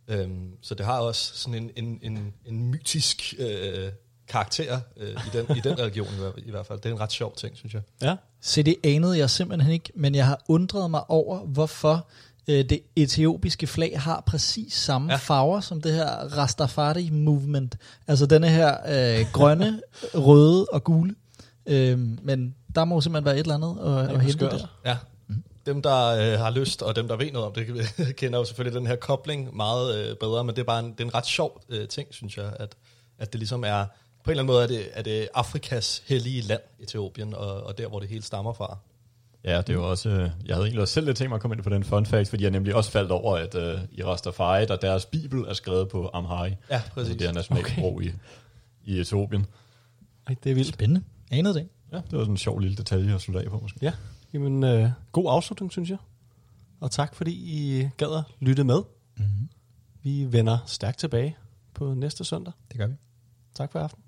Øhm, så det har også sådan en, en, en, en mytisk øh, karakter øh, i, den, i den religion i, i hvert fald. Det er en ret sjov ting, synes jeg. Ja. Se, det anede jeg simpelthen ikke, men jeg har undret mig over, hvorfor øh, det etiopiske flag har præcis samme Ja. ja. farver som det her Rastafari movement. Altså denne her øh, grønne, røde og gule. Øh, men der må simpelthen være et eller andet at, at hente skørt. der. Ja. Dem, der øh, har lyst, og dem, der ved noget om det, kender jo selvfølgelig den her kobling meget øh, bedre, men det er bare en, det er en ret sjov øh, ting, synes jeg, at, at det ligesom er, på en eller anden måde er det, er det Afrikas hellige land, Etiopien, og, og der, hvor det hele stammer fra. Ja, det er jo også... øh, Jeg havde egentlig også selv lidt tænkt mig at komme ind på den fun fact, fordi jeg nemlig også faldt over, at uh, i Rastafari, der deres bibel er skrevet på Amhari. Ja, Altså, præcis. det er nationalsprog okay. i, i Etiopien. Ej, det er vildt. Spændende. Anede det. Ja, det var sådan en sjov lille detalje at slutte af på, måske. Ja, jamen øh, god afslutning, synes jeg. Og tak, fordi I gad at lytte med. Mm-hmm. Vi vender stærkt tilbage på næste søndag. Det gør vi. Tak for aften.